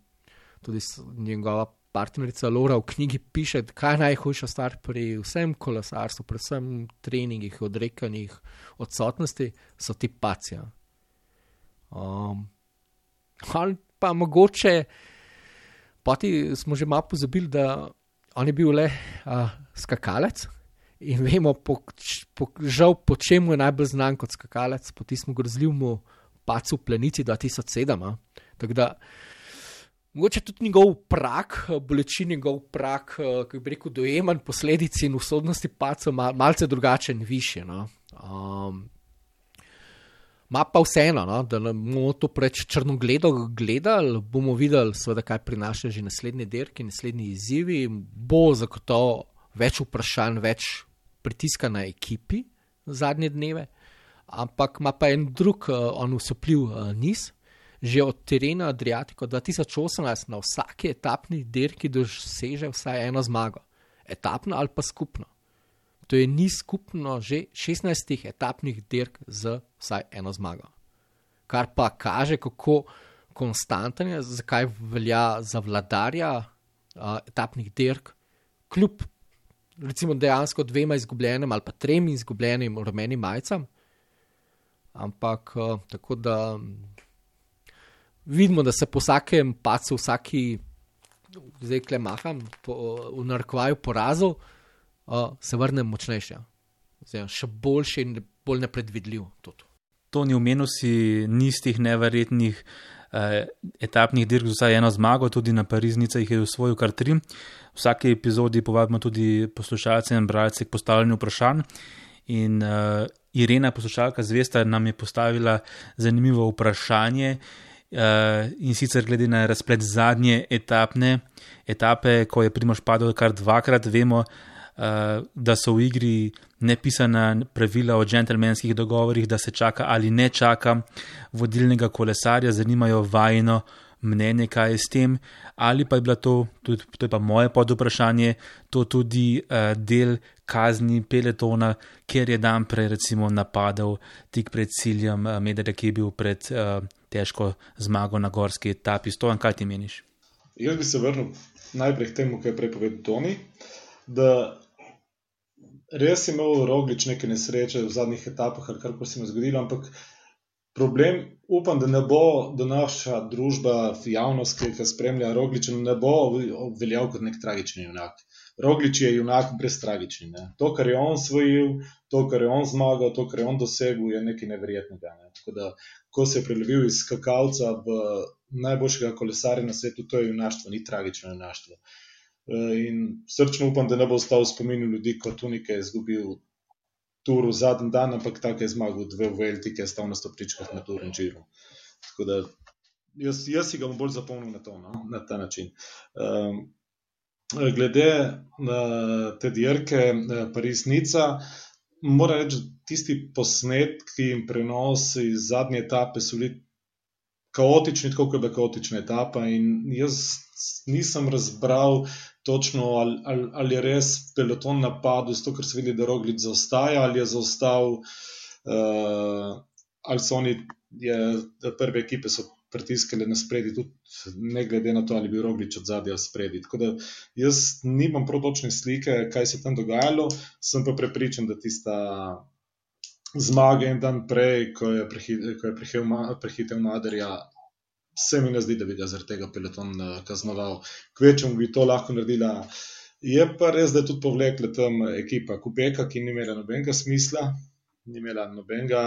D: tudi njegova partnerica Laura v knjigi piše, kaj je najhujša stvar pri vsem kolesarstvu, predvsem treningih, odrekanjih, odsotnosti, so ti paci. Um, ali pa mogoče. Poti smo že malo pozabili, da on je bil le uh, skakalec in vemo, po, po, žal, po čemu je najbolj znan kot skakalec, po tistem grozljivem pacu v plenici 2007. Tako da, mogoče tudi njegov prak, bolečin njegov prak, ki bi rekel, dojeman posledic in usodnosti paca, mal, malce drugačen, više. No? Um, Ma pa vseeno, no, da bomo to preveč črno gledali, bomo videli, seveda, kaj prinaša že naslednji dirki, naslednji izzivi. Bo zagotovo več vprašanj, več pritiska na ekipi zadnje dneve, ampak ima pa en drug, uh, on usupljiv uh, niz. Že od terena Adriatiko 2018 na vsaki etapni dirki doseže vsaj eno zmago, etapno ali pa skupno to je ni skupno že 16 etapnih dirk z vsaj eno zmago. Kar pa kaže, kako konstanten je, zakaj velja za vladarja uh, etapnih dirk, kljub recimo dejansko dvema izgubljenim ali pa trem izgubljenim rumenim majicam. Ampak uh, tako da vidimo, da se po vsakem pacu, vsaki, zdaj klemaham, po, v narkvaju porazil uh, se vrne močnejša, Zdaj, še boljši in bolj nepredvidljiv. Tudi.
C: To ni omenil si nistih neverjetnih eh, etapnih dirk, vsaj eno zmago, tudi na Pariznici jih je usvojil kar tri. V vsaki epizodi povabimo tudi poslušalce in bralce k postavljanju vprašanj. In uh, Irena, poslušalka zvesta, nam je postavila zanimivo vprašanje. Uh, in sicer glede na razplet zadnje etapne etape, ko je Primoš padel kar dvakrat, vemo, uh, da so v igri nepisana pravila o džentlmenskih dogovorih, da se čaka ali ne čaka vodilnega kolesarja, zanimajo vajno mnenje, kaj je s tem, ali pa je bilo to, tudi, to je pa moje podoprašanje, to tudi uh, del kazni peletona, ker je dan prej recimo napadal tik pred ciljem uh, Medveda, ki je bil pred uh, težko zmago na gorski etapi. Stojan, kaj ti meniš?
E: Jaz bi se vrnil najprej k temu, kar je prej povedal Toni, da res imel roglič neke nesreče v zadnjih etapah ali kar se mu je zgodilo, ampak problem, upam, da ne bo, da naša družba, javnost, ki ga spremlja, roglič ne bo veljal kot nek tragični junak. Roglič je junak brez tragični. Ne. To, kar je on svojil, to, kar je on zmagal, to, kar je on dosegel, je nekaj neverjetnega. Ne. Tako da, ko se je prelevil iz skakalca v najboljšega kolesarja na svetu, to je junaštvo, ni tragično junaštvo. Eh, in srčno upam, da ne bo ostal v spominu ljudi, kot Tunika je izgubil tur v zadnji dan, ampak tako je zmagal dve veliki, ki je stal na stopričkah na tur in žiru. Tako da jaz, jaz si ga bom bolj zapomnil na, to, no? na ta način. Um, glede na te dirke, eh, Paris-Nica, moram reči, tisti posnetki in prenosi iz zadnje etape so bili kaotični, tako kot je bila kaotična etapa. In jaz nisem razbral točno, ali, ali, ali je res peloton napadel, zato ker se vidi, da roglič zaostaja, ali je zaostal, uh, ali so oni, je, prve ekipe so pritiskali na spredi, tudi ne glede na to, ali bi roglič od zadja spredi. Tako da jaz nimam protočne slike, kaj se tam dogajalo, sem pa prepričan, da tista zmage en dan prej, ko je, ko je prehitel Maderja, se mi ne zdi, da bi ga zaradi tega peloton uh, kaznoval. Kvečem bi to lahko naredila. Je pa res, da je tudi povlekla tam ekipa Kubeka, ki ni imela nobenega smisla, ni imela nobenega,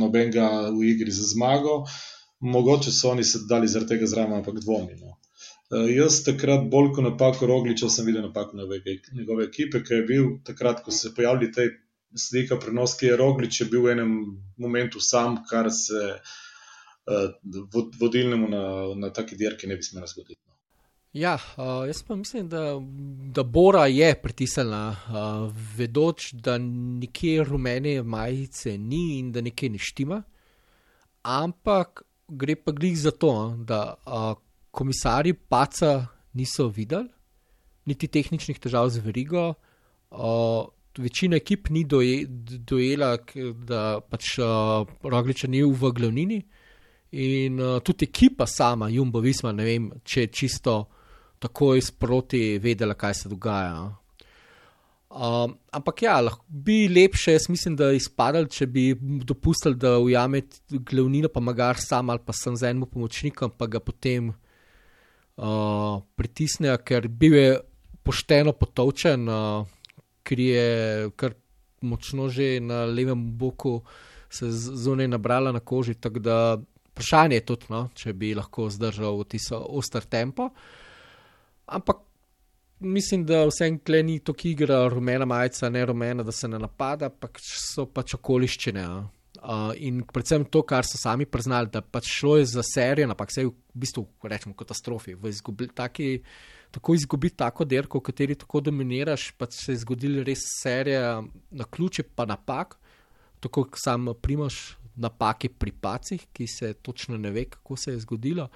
E: nobenega v igri za zmago. Mogoče so oni se dali zaradi tega zraven, ampak dvomim. No. Uh, jaz takrat bolj kot napako Rogliča sem videl napako njegove ekipe, ki je bil takrat, ko se je pojavili te slika prenos, ki je Roglič je bil v enem momentu sam, kar se uh, vodilnemu na, na taki dirki ne bi smelo zgoditi. No.
D: Ja, uh, jaz pa mislim, da, da Bora je pritisnila, uh, vedoč, da nikjer rumene majice ni in da nekaj ne štima. Ampak gre pa glih za to, da uh, komisarji paca niso videli, niti tehničnih težav z verigo. Večina ekip ni doje, dojela, da pač uh, Rogliča ni v glavnini. In uh, tudi ekipa sama, Jumbo Visma, ne vem, če je čisto tako izproti vedela, kaj se dogaja. Um, ampak ja, lahko bi lepše, jaz mislim, da izpadali, če bi dopustili, da ujame glavnino, pa magar sam ali pa sem z enim pomočnikom, pa ga potem uh, pritisnejo, ker bi bil pošteno potovčen. Uh, ker je kar močno že na levem boku se zunaj nabrala na koži. Tako da vprašanje je tudi, no, če bi lahko zdržal tisto oster tempo. Ampak mislim, da vse en kleni to, ki igra rumena majica, ne rumena, da se ne napada, pač so pač okoliščine. Uh, in predvsem to, kar so sami priznali, da pač šlo je za serijo, ampak se je v bistvu, rečemo, katastrofi, izgubi, taki tako izgubiti tako dirko, v kateri tako dominiraš, pa se je zgodila res serija na ključe, pa napak, tako sam primaš napake pri pacih, ki se točno ne ve, kako se je zgodilo.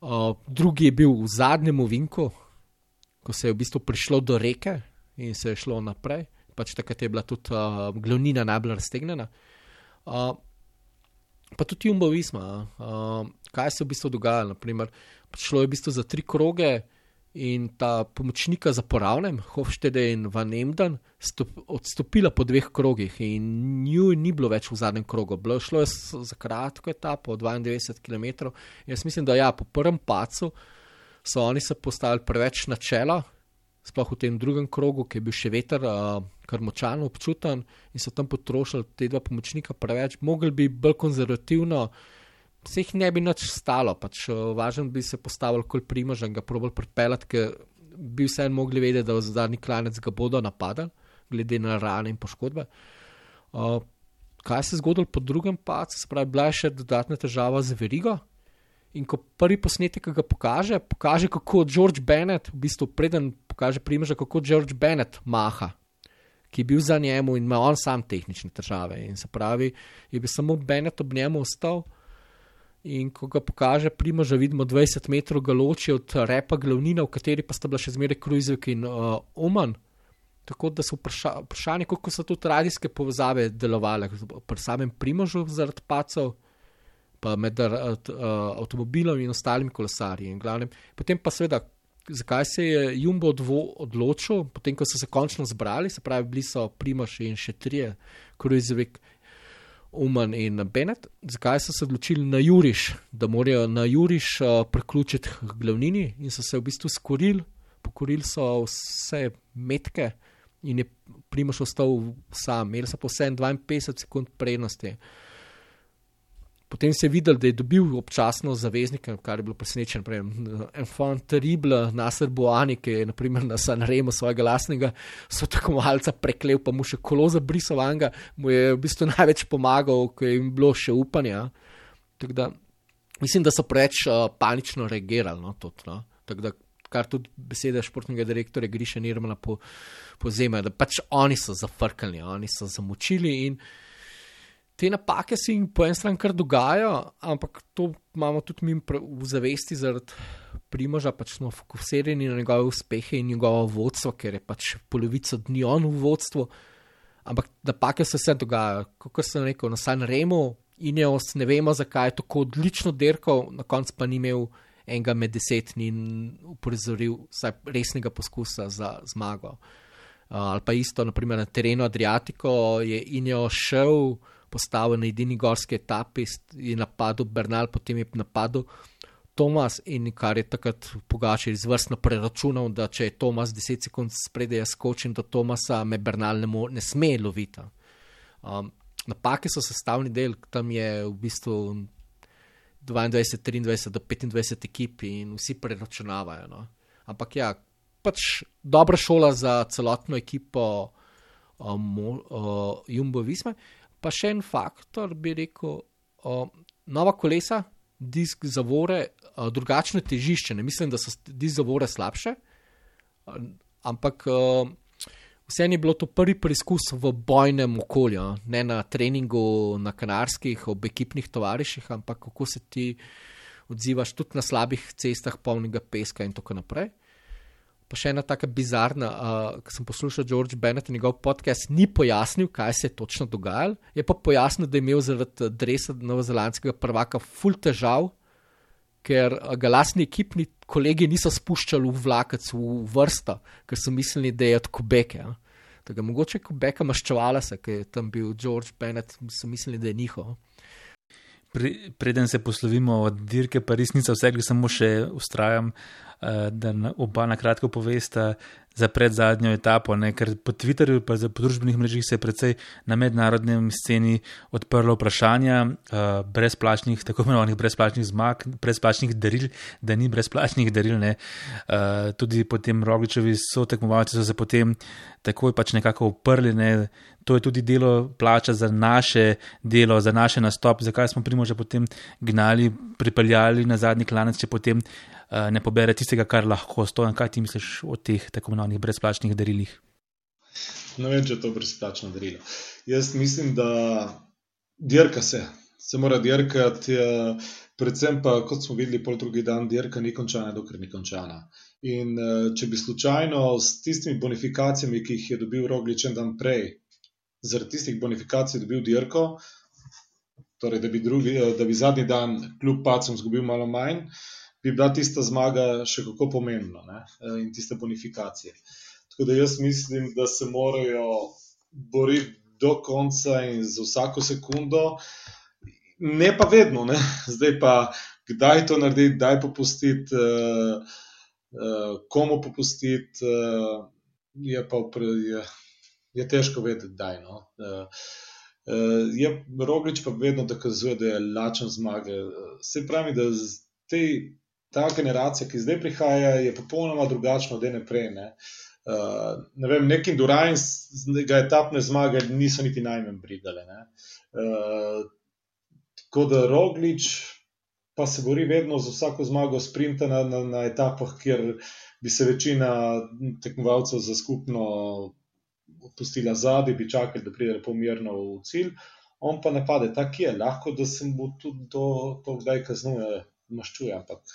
D: Uh, drugi je bil v zadnjem vinku, ko se je v bistvu prišlo do reke in se je šlo naprej, pač takrat je bila tudi uh, glavnina najbolj raztegnjena. Uh, pa tudi Jumbo Visma, uh, kaj se je v bistvu dogajalo. Šlo je v bistvu za tri kroge, in ta pomočnika za poravnem, Hofstede in Van Emden, odstopila po dveh krogih in nju ni bilo več v zadnjem krogu. Bilo šlo je za kratko etapo, 92 km. Jaz mislim, da ja, po prvem pacu so oni se postavili preveč na čela, sploh v tem drugem krogu, ki je bil še veter, uh, kar močan občuten in so tam potrošili te dva pomočnika preveč, mogli bi bolj konzervativno se jih ne bi nič stalo, pač eh, važno bi se postavil kot primož in ga probal pripeljati, ker bi vse en mogli vedeti, da v zadnji klanec ga bodo napadali, glede na rane in poškodbe. Uh, kaj se je zgodilo po drugem pacu, se pravi, bila je še dodatna težava z verigo. In ko prvi posnetek ga pokaže, pokaže, kako George Bennett, v bistvu preden pokaže primoža, kako George Bennett maha, ki je bil za njemu in ima on sam tehnične težave. In se pravi, je bil samo Bennett ob njemu ostal. In ko ga pokaže, prima, že vidimo 20 metrov galoči od repa glavnina, v kateri pa sta bila še zmeraj Krujzek in uh, Oman. Tako da so vpraša, vprašanje, kako so tudi radijske povezave delovale pri samem primožu zaradi pacov, pa med uh, avtomobilom in ostalimi kolesarji. In glavnem, potem pa seveda, zakaj se je Jumbo odločil, potem ko so se končno zbrali, se pravi, bili so primož in še trije, Krujzek. Uman in Bennett, zakaj so se odločili na Juriš, da morajo na Juriš uh, priključiti glavnini in so se v bistvu skorili, pokorili so vse metke in je Primoš ostal sam, imeli so po 52 sekund prednosti. Uh, Potem se je videl, da je dobil občasno zaveznike, kar je bilo presenečen. En fan terrible, Nasr Boani, ki je naprimer, na Sanremo svojega lastnega, so tako malce preklel, pa mu še kolo za brisovanga, mu je v bistvu največ pomagal, ker je jim bilo še upanja. Da, mislim, da so preveč uh, panično reagirali. No, tudi, no. da, kar tudi besede športnega direktorja Griša Nirmana po, povzemajo, da pač oni so zafrkali, oni so zamočili in te napake se jim po eni strani kar dogajajo, ampak to imamo tudi mi v zavesti zaradi primoža, pač smo fokusirani na njegove uspehe in njegovo vodstvo, ker je pač polovico dni on v vodstvu. Ampak napake se vse dogajajo, kot sem rekel, na San Remo Ineos ne vemo, zakaj je tako odlično dirkal, na koncu pa ni imel enega med deset in uprizoril vsaj resnega poskusa za zmago. Uh, ali pa isto, naprimer na terenu Adriatiko je Injo šel, postavil na edini gorski etapi in napadel Bernal, potem je napadel Tomas in kar je takrat Pogačer izvrstno preračunal, da če je Tomas 10 sekund spredaj, jaz skočim do Tomasa, me Bernal ne, mo, ne sme loviti. Um, napake so sestavni del, tam je v bistvu 22, 23 do 25 ekip in vsi preračunavajo. No. Ampak ja, pač dobra šola za celotno ekipo um, uh, Jumbo Visma. Pa še en faktor, bi rekel, uh, nova kolesa, disk zavore, uh, drugačno težišče. Ne mislim, da so disk zavore slabše, uh, ampak vseeno je bilo to prvi preizkus v bojnem okolju, ne na treningu na kanarskih, ob ekipnih tovariših, ampak kako se ti odzivaš tudi na slabih cestah, polnega peska in tako naprej. Pa še ena tako bizarna, uh, ko sem poslušal George Bennett in njegov podcast, ni pojasnil, kaj se je točno dogajalo. Je pa pojasnil, da je imel zaradi dresa novozelandskega prvaka ful težav, ker ga lastni ekipni kolegi niso spuščali v vlakec v vrsto, ker so mislili, da je od Kubeke. Ja. Tako mogoče Kubeka maščevala se, ker je tam bil George Bennett, so mislili, da je njihov.
C: Pre, preden se poslovimo od dirke, pa resnica vse, samo še ustrajam. Eh, da oba na kratko povesta za predzadnjo etapo, ne? ker po Twitterju in po družbenih mrežah se je precej na mednarodnem sceni odprlo vprašanja uh, brezplačnih, tako imenovanih brezplačnih zmag, brezplačnih daril, da ni brezplačnih daril. Uh, tudi potem Rogličevi so tekmovalci so se potem takoj pač nekako uprli. Ne? To je tudi delo plača za naše delo, za naše nastop, zakaj smo primo že potem gnali, pripeljali na zadnji klanec, če potem ne pobere tistega, kar lahko stoji. Kaj ti misliš o teh tako imenovanih brezplačnih darilih?
E: Ne vem, če je to brezplačno darilo. Jaz mislim, da dirka se, se mora dirkati, predvsem pa, kot smo videli, pol drugi dan, dirka ni končana, dokler ni končana. In če bi slučajno s tistimi bonifikacijami, ki jih je dobil Roglič en dan prej, zaradi tistih bonifikacij dobil dirko, torej da bi, drugi, da bi zadnji dan kljub pacem zgubil malo manj, bi bila tista zmaga še kako pomembna ne? E, in tiste bonifikacije. Tako da jaz mislim, da se morajo boriti do konca in za vsako sekundo, ne pa vedno, ne? zdaj pa kdaj to narediti, kdaj popustiti, uh, uh, komu popustiti, uh, je pa je, je težko vedeti, kdaj. No? Uh, Uh, je Roglič pa vedno dokazuje, da je lačen zmage. Se pravi, da te ta generacija, ki zdaj prihaja, je popolnoma drugačna od ene prej. Ne? Uh, ne vem, neki Durajn, ga etapne zmage niso niti najmanj brigale. Uh, tako da Roglič pa se bori vedno za vsako zmago sprinta na, na, na etapah, kjer bi se večina tekmovalcev za skupno opustila zadnji, bi čakali, da pride pomirno v cilj. On pa ne pade, tako je, lahko da se mu tudi to, to kdaj kaznuje, maščuje, ampak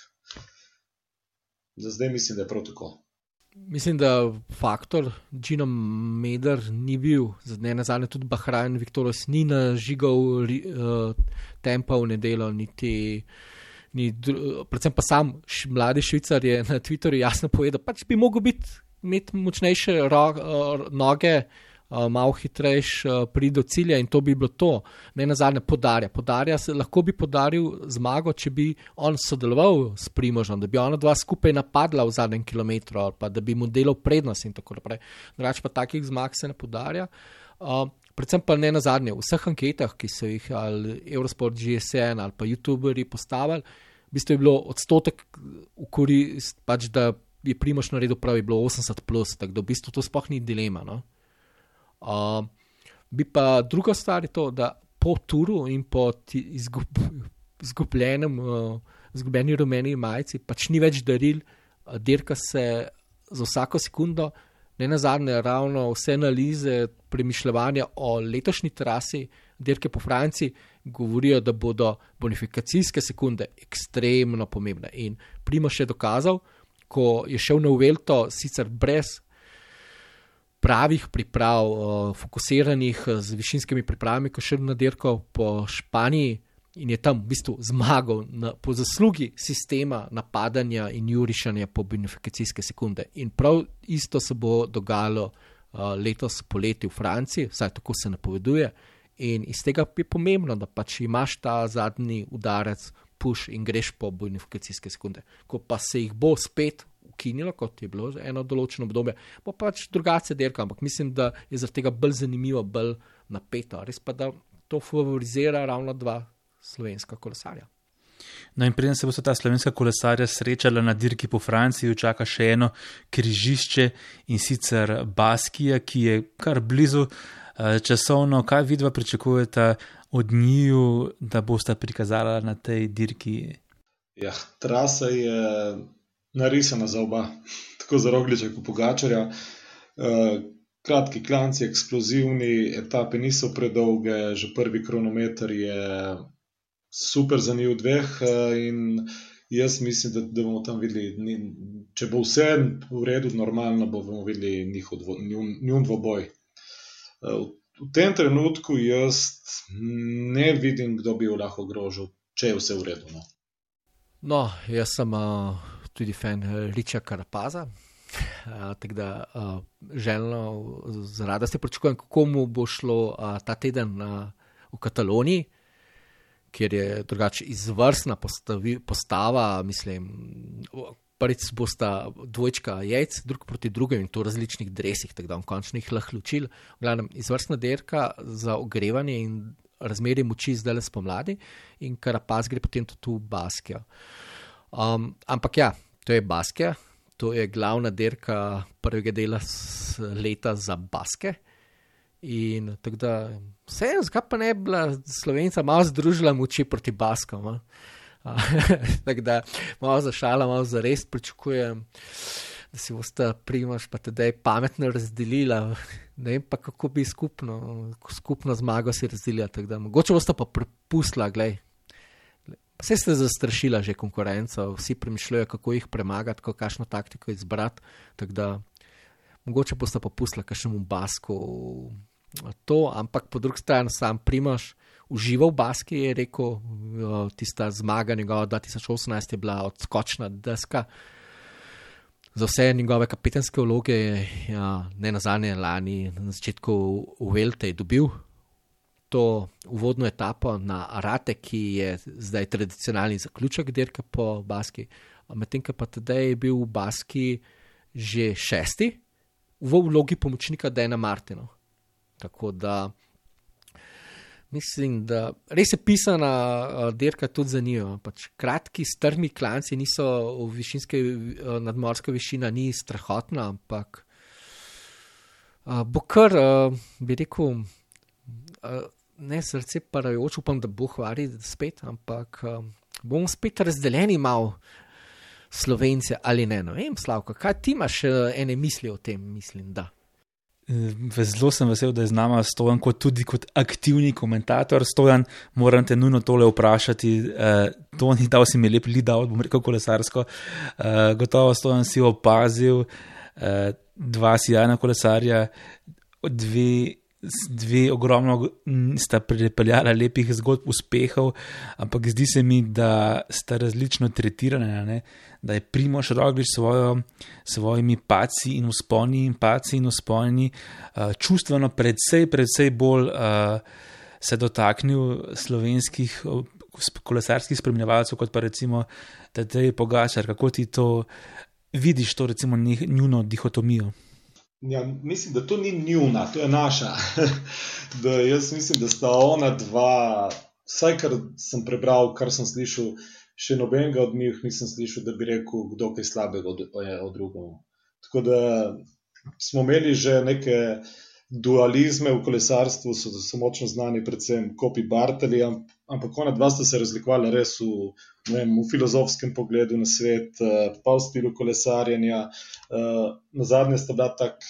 E: za zdaj mislim, da je prav tako.
D: Mislim, da faktor Džino Meder ni bil, zdaj na zadnje tudi Bahrajn, Viktoros ni nažigal uh, tempa v nedelo, niti. Ni, predvsem pa sam š, mladi švicar je na Twitterju jasno povedal, da pač bi mogel biti, imeti močnejše ro, uh, noge, uh, malo hitrejš uh, pride do cilja in to bi bilo to. Ne na zadnje podarja. Podarja se lahko bi podaril zmago, če bi on sodeloval s Primožom, da bi ona dva skupaj napadla v zadnjem kilometru ali pa da bi mu delal prednost in tako naprej. Drugač pa takih zmag se ne podarja. Uh, predvsem pa ne na zadnje, v vseh anketah, ki so jih ali Eurosport, GSN ali pa YouTuberi postavili, v bistvu je bilo odstotek v korist, pač da je Primož naredil prav, je bilo 80 plus, tako da v bistvu to sploh ni dilema. No? Bi pa druga stvar je to, da po turu in po izgub, izgubljenem, uh, izgubljeni rumeni majici pač ni več daril, uh, dirka se za vsako sekundo, ne na zadnje, ravno vse analize, premišljanja o letošnji trasi, dirke po Franciji, govorijo, da bodo bonifikacijske sekunde ekstremno pomembne. In Primo še dokazal, ko je šel na Uvelto, sicer brez pravih priprav, uh, fokusiranih z višinskimi pripravami, ko še na dirko po Španiji in je tam v bistvu zmagal na, po zaslugi sistema napadanja in jurišanja po benefikacijske sekunde. In prav isto se bo dogajalo uh, letos poleti v Franciji, vsaj tako se napoveduje. In iz tega je pomembno, da pač imaš ta zadnji udarec, puš in greš po bonifikacijske sekunde. Ko pa se jih bo spet ukinilo, kot je bilo eno določeno obdobje, bo pač drugače dirka, ampak mislim, da je zaradi tega bolj zanimivo, bolj napeto. Res pa da to favorizira ravno dva slovenska kolesarja.
C: No, in preden se bo ta slovenska kolesarja srečala na dirki po Franciji, čaka še eno križišče in sicer Baskija, ki je kar blizu uh, časovno. Kaj vidva pričakujete od njiju, da boste prikazala na tej dirki?
E: Ja, trasa je narisana za oba, tako za rogliče kot pogačarja. Uh, kratki klanci, eksplozivni, etape niso predolge, že prvi kronometer je super za njih dveh. Eh, in jaz mislim, da, da bomo tam videli, če bo vse v redu, normalno bomo videli njihov njun dvoboj. Eh, v tem trenutku jaz ne vidim, kdo bi jo lahko ogrožil, če je vse v redu. No,
D: no jaz sem uh, tudi fan Riča Karapaza. Uh, tako da uh, želno, z radostjo pričakujem, kako mu bo šlo uh, ta teden uh, v Kataloniji, kjer je drugače izvrstna postavi, postava, mislim. Prvič bosta dvojčka jajc, drug proti drugemu in to v različnih drevesih, tako da bom končno jih lahko ločil. Glavnem, izvrstna derka za ogrevanje in razmerje moči zdaj le spomladi, in kar pa zgre potem tudi v Baskijo. Um, ampak ja, to je Baskija, to je glavna derka prvega dela leta za Baske. In tako da, vse je, zakaj pa ne bi bila slovenca malo združila moči proti Baskom. Tako da, malo za šala, malo za res pričakujem, da si boste primaš pa tedaj pametno razdelila. Ne vem pa, kako bi skupno, skupno zmago si razdelila. Da, mogoče boste pa prepustila, gledaj. Vse ste zastrašila že konkurenco, vsi premišljajo, kako jih premagati, kakšno taktiko izbrati. Tako da, mogoče boste pa pustila kakšnemu basku to, ampak po drugi strani sam Primoš užival v Baski, je rekel, tista zmaga njegova 2018 je bila odskočna deska. Za vse njegove kapitanske vloge, ja, ne na zadnje lani, na začetku v Velte je dobil to uvodno etapo na Arate, ki je zdaj tradicionalni zaključek dirke po Baski. Medtem pa tedaj je bil v Baski že šesti, v vlogi pomočnika Dana Martina. Tako da mislim, da res je pisana uh, dirka tudi za njo. Pač kratki, strmi klanci niso v višinske, uh, nadmorska višina ni strahotna, ampak uh, bo kar, uh, bi rekel, uh, ne srce parajoč, upam, da bo hvari spet, ampak uh, bomo spet razdeljeni malo. Slovence ali ne, no, vem, Slavko, kaj ti imaš ene misli o tem, mislim, da.
C: Zelo sem vesel, da je z nami Stojan, kot tudi kot aktivni komentator. Stojan, moram te nujno tole vprašati. Uh, to ni dal si mi lep lida, bom rekel kolesarsko. Uh, gotovo Stojan si opazil uh, dva sjajna kolesarja, dve dve ogromno sta pripeljala lepih zgodb uspehov, ampak zdi se mi, da sta različno tretirane. Ne? Da je Primoš Roglič svojo, svojimi paci in usponi in paci in usponi uh, čustveno predvsej, predvsej bolj uh, se dotaknil slovenskih kolesarskih spremljevalcev, kot pa recimo Tadej Pogačar. Kako ti to vidiš, to recimo njuno dihotomijo?
E: Ja, mislim, da to ni njuna, to je naša. da jaz mislim, da sta ona dva, vsaj kar sem prebral, kar sem slišal, še nobenega od njih nisem slišal, da bi rekel, kdo kaj slabega od, od drugega. Tako da smo imeli že neke dualizme v kolesarstvu, so, so močno znani, predvsem Kopi Barteli, ampak ona dva sta se razlikovala res v, vem, v filozofskem pogledu na svet, eh, pa v stilu kolesarjenja. Eh, na zadnje sta bila tak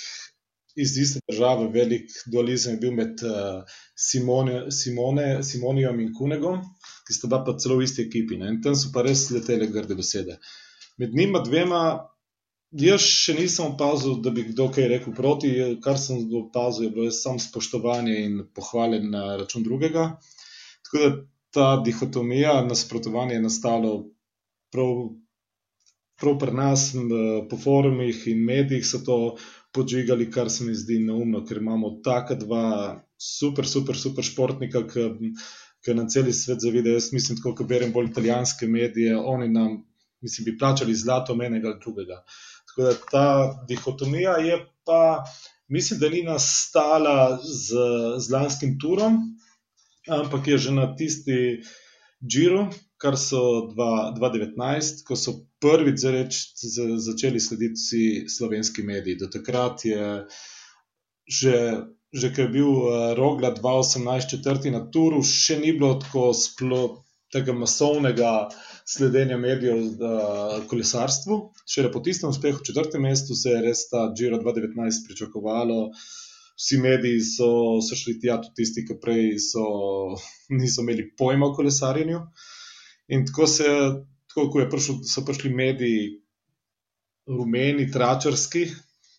E: iz iste države, velik dualizem je bil med eh, Simone, Simone, Simonijom in Kunegom, ki sta bila pa celo v isti ekipi. Ne? In tam so pa res letele grde besede. Med njima dvema Jaz še nisem opazil, da bi kdo kaj rekel proti. Kar sem opazil, je bilo samo spoštovanje in pohvale na račun drugega. Tako da ta dihotomija, nasprotovanje je nastalo prav, prav pri nas, po forumih in medijih so to podžigali, kar se mi zdi neumno, ker imamo taka dva super, super, super športnika, ki nam celi svet zavide. Jaz mislim, tako, ko berem bolj italijanske medije, oni nam, mislim, bi plačali zlato menega ali drugega. Tako da ta dihotomija je pa, mislim, da ni nastala z, z lanskim turom, ampak je že na tisti Džiru, kar so 2019, ko so prvič zareč, začeli slediti slovenski mediji. Do takrat je že. Že ko je bil uh, Rogla 2018 četrti na turu, še ni bilo tako sploh tega masovnega uh, sledenja medijev uh, kolesarstvu. Še po tistem uspehu v četrtem mestu se je res ta Giro 2019 pričakovalo. Vsi mediji so, so šli tja, tudi tisti, ki prej so, niso imeli pojma o kolesarjenju. In tako, se, tako ko prišel, so prišli mediji, rumeni, tračarski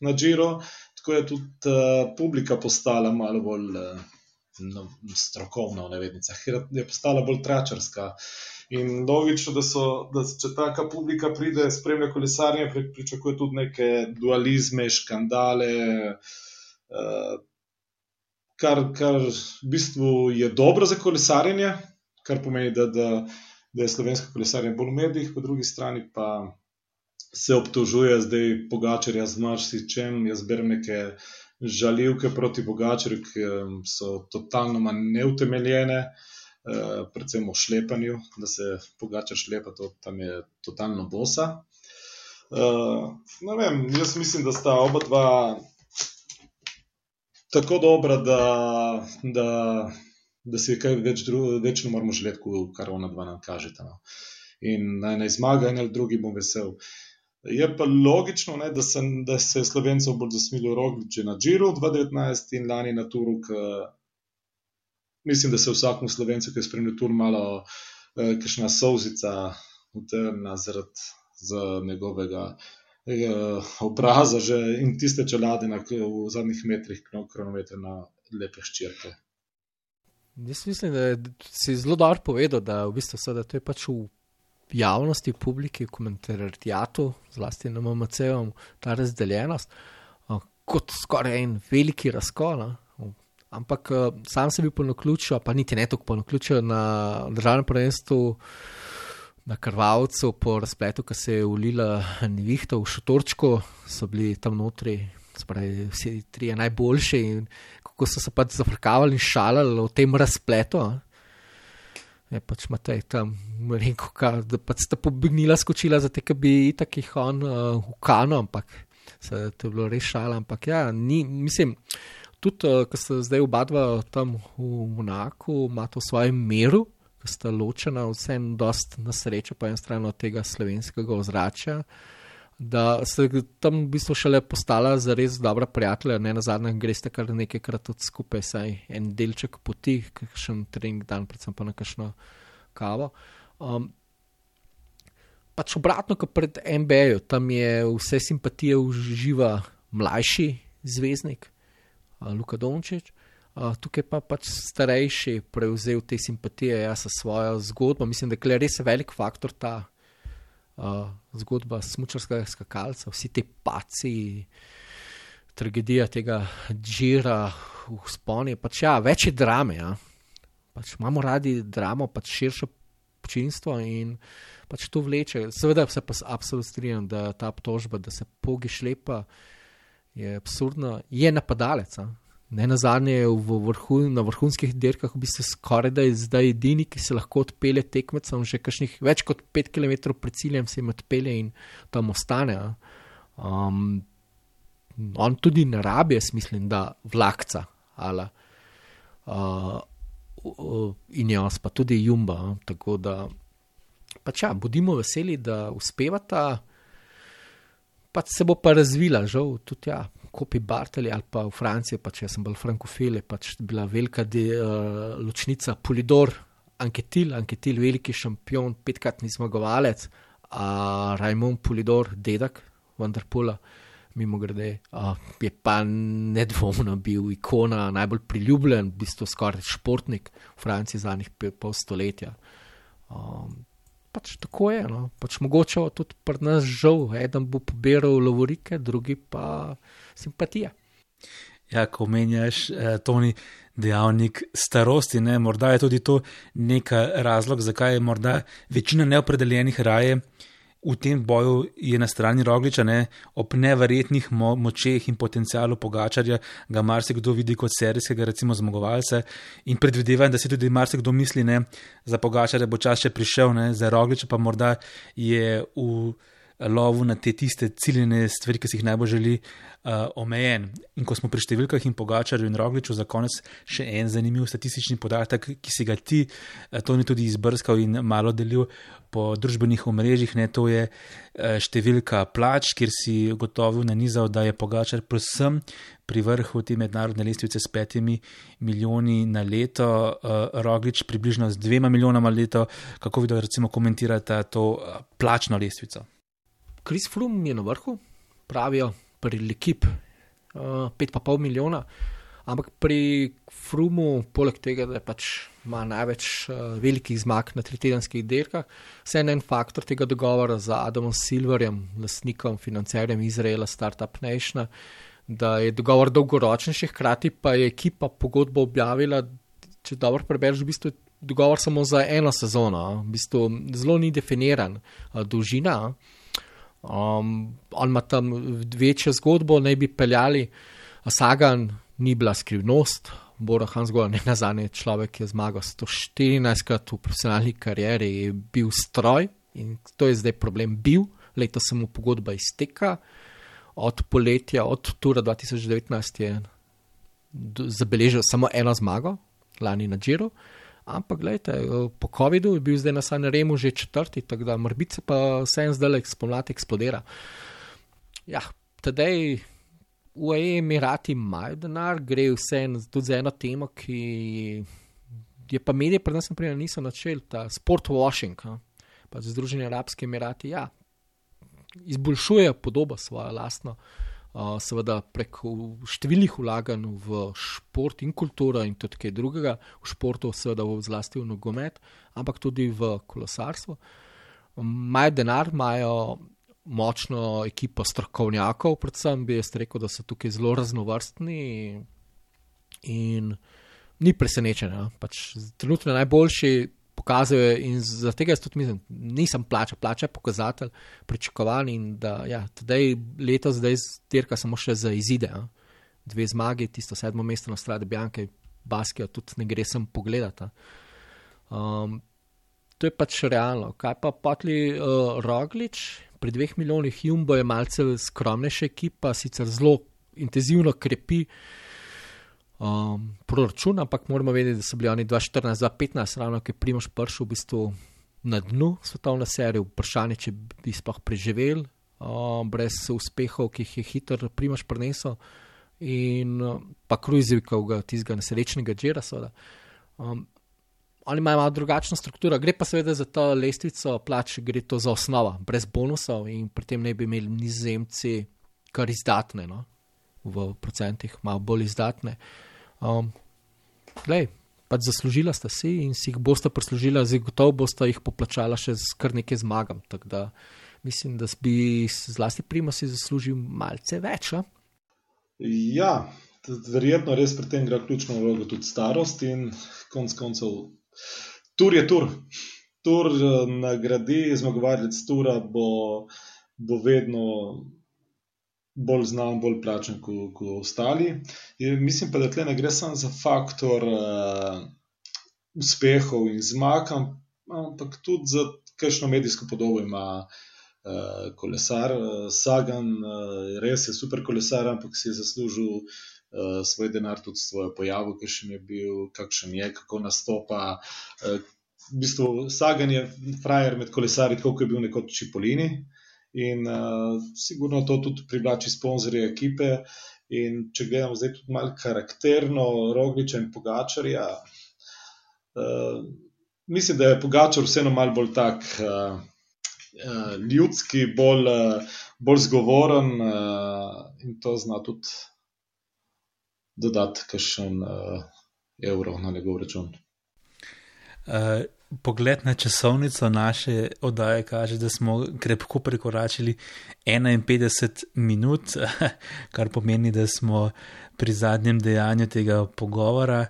E: na Giro, tako je tudi uh, publika postala malo bolj uh, strokovna, v nevednicah, je postala bolj tračarska. In logično, da, so, da če taka publika pride, spremlja kolesarjenje, pričakuje tudi neke dualizme, škandale, uh, kar, kar v bistvu je dobro za kolesarjenje, kar pomeni, da, da, da je slovensko kolesarjenje bolj v medijih, po drugi strani pa se obtožuje zdaj Pogačarja z marsičem. Jaz berem neke žaljivke proti Pogačarju, ki so totalno neutemeljene. Uh, Eh, predvsem o šlepanju, da se pogača šlepa, to tam je totalno bosa. Uh, vem, jaz mislim, da sta oba dva tako dobra, da, da, da si kaj več, več ne moramo želeti, kar ona dva nam kažeta. No. In naj ne zmaga, en ali drugi bom vesel. Je pa logično, ne, da, sem, da se je Slovencev bolj zasmilil že na Džiru 2019 in lani na Turuk mislim, da se vsakmu slovencu, ki je spremljal tur, malo eh, kišna solzica utrna zaradi njegovega eh, obraza že, in tiste čelade na, v zadnjih metrih kronometra na lepe ščirke.
D: Jaz mislim, da si zelo dobro povedal, da, v bistvu so, da to je pač v javnosti, publiki, komentarijatu, zlasti na MMC-u, ta razdeljenost, kot skoraj en veliki razkol. Ampak sam sem bil ponoključil, pa niti ne tako ponoključil na državnem prvenstvu, na krvavcu, po razpletu, ki se je ulila nevihta v šotorčku, so bili tam notri, spravi, vsi tri najboljši in kako so se pač zafrkavali in šalali o tem razpletu. Je pač Matej tam rekel, da pač sta pobegnila, skočila za te, ki bi takih on uh, v kano, ampak se je bilo res šala. Ampak ja, ni, mislim tudi, uh, ko ste zdaj oba dva tam v Monaku, imate v svojem meru, ki sta ločena, vsem dost na srečo, po eni strani od tega slovenskega ozračja. Da ste tam v bistvu šele postala za res dobra prijatelja, ne na zadnje, greste kar nekajkrat od skupaj, saj en delček poti, kakšen trening dan, predvsem pa na kakšno kavo. Um, pač obratno, kot pred MBA-jem, tam je vse simpatije uživa mlajši zvezdnik, Luka Dončić. Uh, tukaj pa pač starejši prevzel te simpatije ja, s svojo zgodbo. Mislim, da je res velik faktor ta zgodba smočarskega skakalca, vsi ti paci, tragedija tega džira v sponi. Pač, ja, več je drame. Ja. Pač imamo radi dramo, pač širše občinstvo in pač to vleče. Seveda se pa absolutno strinjam, da ta obtožba, da se pogi šlepa je absurdno, je napadalec. A? Ne na zadnje, vrhu, na vrhunskih dirkah bi se skoraj da zdaj edini, ki se lahko odpelje tekmecem, že kakšnih več kot 5 km pred ciljem se jim odpelje in tam ostane. Um, on tudi ne rabi, jaz mislim, da vlakca. Ali, uh, in jaz pa tudi jumba. Tako da, pač ja, bodimo veseli, da uspevata pač se bo pa razvila, žal, tudi ja, kopi Bartali ali pa v Franciji, pač jaz sem bil frankofil, je pač bila velika de, uh, ločnica Polidor, Anketil, Anketil, veliki šampion, petkratni zmagovalec, a Rajmon Polidor, dedek Vanderpula, mimo grede, uh, je pa nedvomno bil ikona, najbolj priljubljen, v bistvu skoraj športnik v Franciji zadnjih pol stoletja. Um, pač tako je, no. pač mogoče tudi pri nas žal, eden bo pobiral lovorike, drugi pa simpatije.
C: Ja, ko menjaš, eh, Toni, dejavnik starosti, ne? morda je tudi to nekaj razlog, zakaj je morda večina neopredeljenih raje v tem boju je na strani Rogliča, ne? ob neverjetnih mo močeh in potencijalu pogačarja, ga marsikdo vidi kot serijskega, recimo, zmagovalca in predvidevam, da si tudi marsikdo misli, da za pogačarja bo čas še prišel, ne? za Rogliča pa morda je v lovu na te tiste ciljene stvari, ki si jih najbolj želi, uh, omejen. In ko smo pri številkah in pogačarju in rogliču, za konec še en zanimiv statistični podatek, ki si ga ti, uh, to ni tudi izbrskal in malo delil po družbenih omrežjih, ne, to je uh, številka plač, kjer si gotovo nanizal, da je pogačar predvsem pri vrhu te mednarodne lestvice s petimi milijoni na leto, uh, roglič približno z dvema milijonama na leto, kako videl, recimo, komentirate to uh, plačno lestvico.
D: Kris Frum je na vrhu, pravijo pri Lekip, uh, eh, 5,5 milijona. Ampak pri Frumu, poleg tega, da pač ima največ uh, velikih zmag na tritedenskih dirkah, se je en faktor tega dogovora z Adamom Silverjem, lastnikom, financerjem Izraela, Startup Nation, da je dogovor dolgoročnejši, hkrati pa je ekipa pogodbo objavila, če dobro prebereš, v bistvu dogovor samo za eno sezono, v bistvu zelo ni definiran dolžina. Um, on ima tam večjo zgodbo, naj bi peljali, Sagan ni bila skrivnost, Bora Hansgol, ne na zadnje človek, ki je zmagal 114krat v profesionalni karieri, je bil stroj in to je zdaj problem bil, leto se mu pogodba izteka, od poletja, od Tura 2019 je zabeležil samo eno zmago, lani na Džiru. Ampak, gledajte, po COVID-u je bil zdaj na Sanremu že četrti, tako da morbice pa vse en zdaj spomladi eksplodira. Ja, tedaj UAE Emirati imajo denar, gre vse en, tudi za eno temo, ki je pa medije pred nas naprej niso načeli, ta sport washing, ha? pa Združeni Arabski Emirati, ja, izboljšujejo podobo svojo lastno seveda prek številnih vlaganj v šport in kulturo in tudi kaj drugega, v športu, seveda v zlasti v nogomet, ampak tudi v kolesarstvo. Imajo denar, imajo močno ekipo strokovnjakov, predvsem bi jaz rekel, da so tukaj zelo raznovrstni in ni presenečen. Pač trenutno najboljši pokazuje in zaradi tega jaz tudi mislim, nisem plača, plača je pokazatelj pričakovan in da ja, tedaj letos zdaj dirka samo še za izide. A? Dve zmagi, tisto sedmo mesto na strade Bjanke, Baskijo tudi ne gre sem pogledati. Um, to je pač realno. Kaj pa potli uh, Roglič, pri dveh milijonih Jumbo je malce skromnejša ekipa, sicer zelo intenzivno krepi um, proračun, ampak moramo vedeti, da so bili oni 2014-2015, ravno ki je Primoš prišel v bistvu na dnu svetovne serije, vprašanje, če bi sploh preživel um, brez uspehov, ki jih je hitro Primoš prenesel in pa kruzivkov tistega nesrečnega džera. Um, oni imajo malo drugačno strukturo, gre pa seveda za to lestvico plač, gre to za osnova, brez bonusov in pri tem ne bi imeli nizemci kar izdatne, no? v procentih malo bolj izdatne. Uh, Um, glej, pač zaslužila sta si in si jih boste prislužila, zdaj gotovo boste jih poplačala še z kar nekaj zmagam. Tako da mislim, da bi zlasti prima si zaslužil malce več. A?
E: Ja, verjetno res pri tem igra ključno vlogo tudi starost in konc koncev tur je tur. Tur eh, nagradi, zmagovalec tura bo, bo vedno bolj znan, bolj plačen kot ostali. In mislim pa, da tle ne gre samo za faktor uh, uspehov in zmag, ampak tudi za kakšno medijsko podobo ima uh, kolesar. Uh, Sagan uh, res je super kolesar, ampak si je zaslužil uh, svoj denar tudi svojo pojavo, kakšen je bil, kakšen je, kako nastopa. Uh, v bistvu Sagan je frajer med kolesari, kot je bil nekoč Čipolini. Uh, in uh, sigurno to tudi privlači sponzorje ekipe. In če gledamo zdaj tudi malo karakterno, rogliča in pogačarja, uh, mislim, da je pogačar vseeno malo bolj tak. Uh, uh, ljudski, bolj, uh, bolj zgovoren uh, in to zna tudi dodati kakšen uh, evro na njegov račun.
C: Uh, pogled na časovnico naše oddaje kaže, da smo krepko prekoračili 51 minut, kar pomeni, da smo pri zadnjem dejanju tega pogovora.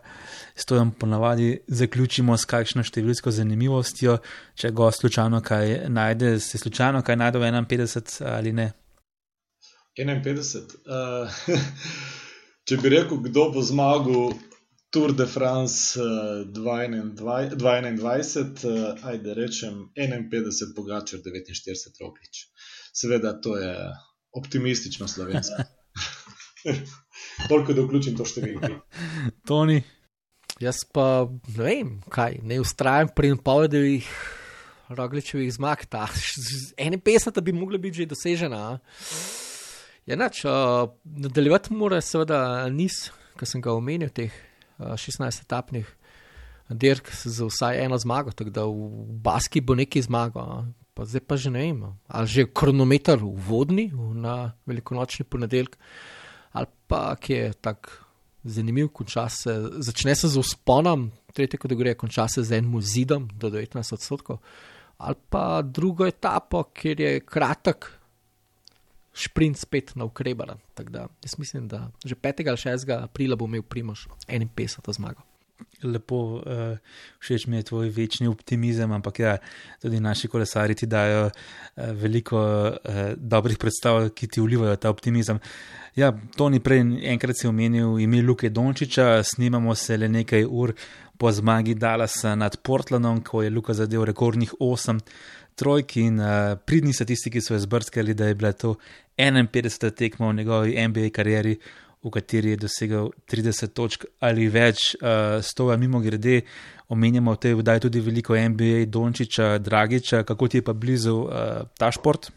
C: S to jim ponavadi zaključimo s kakšno številsko zanimivostjo. Če go slučajno kaj najde, se slučajno kaj najde v 51 ali ne?
E: 51. Uh, če bi rekel, kdo bo zmagal Tour de France uh, 2021, uh, ajde rečem 51, Pogačer 49, Roglič. Seveda, to je optimistično slovensko. Toliko, da vključim to številko.
C: Toni.
D: Jaz pa ne vem, kaj, ne ustrajam pri napovedih Rogličevih zmag. Ta 51 bi mogla biti že dosežena. Ja, nač, uh, nadaljevati mora seveda niz, ki sem ga omenil, teh 16 etapnih dirk za vsaj eno zmago, tako da v Baski bo neki zmago. Pa zdaj pa že ne vem, ali že kronometer v vodni na velikonočni ponedeljek, ali pa ki je tako zanimiv, konča se, začne se z usponom, tretje kategorije, konča se z enim zidom do 19 odstotkov, ali pa drugo etapo, kjer je kratek. Šprint spet na ukrebaran. Jaz mislim, da že 5. ali 6. aprila bo imel Primož 51. zmago.
C: Lepo, uh, všeč mi je tvoj večni optimizem, ampak ja, tudi naši kolesari ti dajo uh, veliko uh, dobrih predstav, ki ti vlivajo ta optimizem. Ja, to ni prej enkrat si omenil ime Luke Dončiča, snimamo se le nekaj ur po zmagi Dallasa nad Portlandom, ko je Luka zadev rekordnih 8 trojki in uh, pridni statistiki so izbrskali, da je bila to 51. tekma v njegovi NBA karieri, v kateri je dosegel 30 točk ali več. Uh, s toga mimo grede omenjamo v tej vdaji tudi veliko NBA, Dončiča, Dragiča, kako ti je pa blizu uh, ta šport.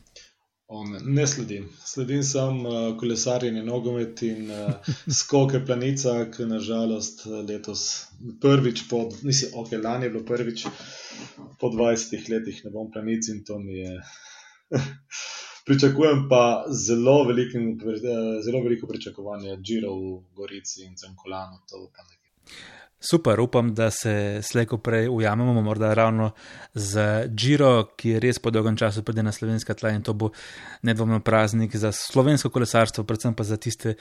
E: Ne sledim. Sledim samo uh, kolesarjenje, nogomet in uh, skoke planica, ki nažalost letos prvič, po, mislim, ok, lani je bilo prvič po 20 letih, ne bom planic in to mi je. Pričakujem pa zelo, velikim, zelo veliko pričakovanje, Džiro v Gorici in Cankolano, to pa nekaj.
C: Super, upam, da se slejko prej ujamemo, morda ravno z Džiro, ki je res po dolgem času pride na slovenska tla in to bo nedvomno praznik za slovensko kolesarstvo, predvsem pa za tiste,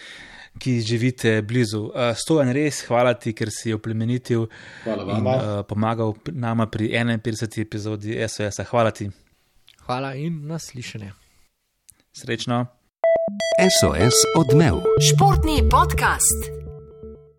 C: ki živite blizu. Stojan, res hvala ti, ker si oplemenitil in uh, pomagal nama pri 51. epizodi SOS. Hvala ti.
D: Hvala in naslišanje.
C: Srečno.
B: SOS odmev. Športni podcast.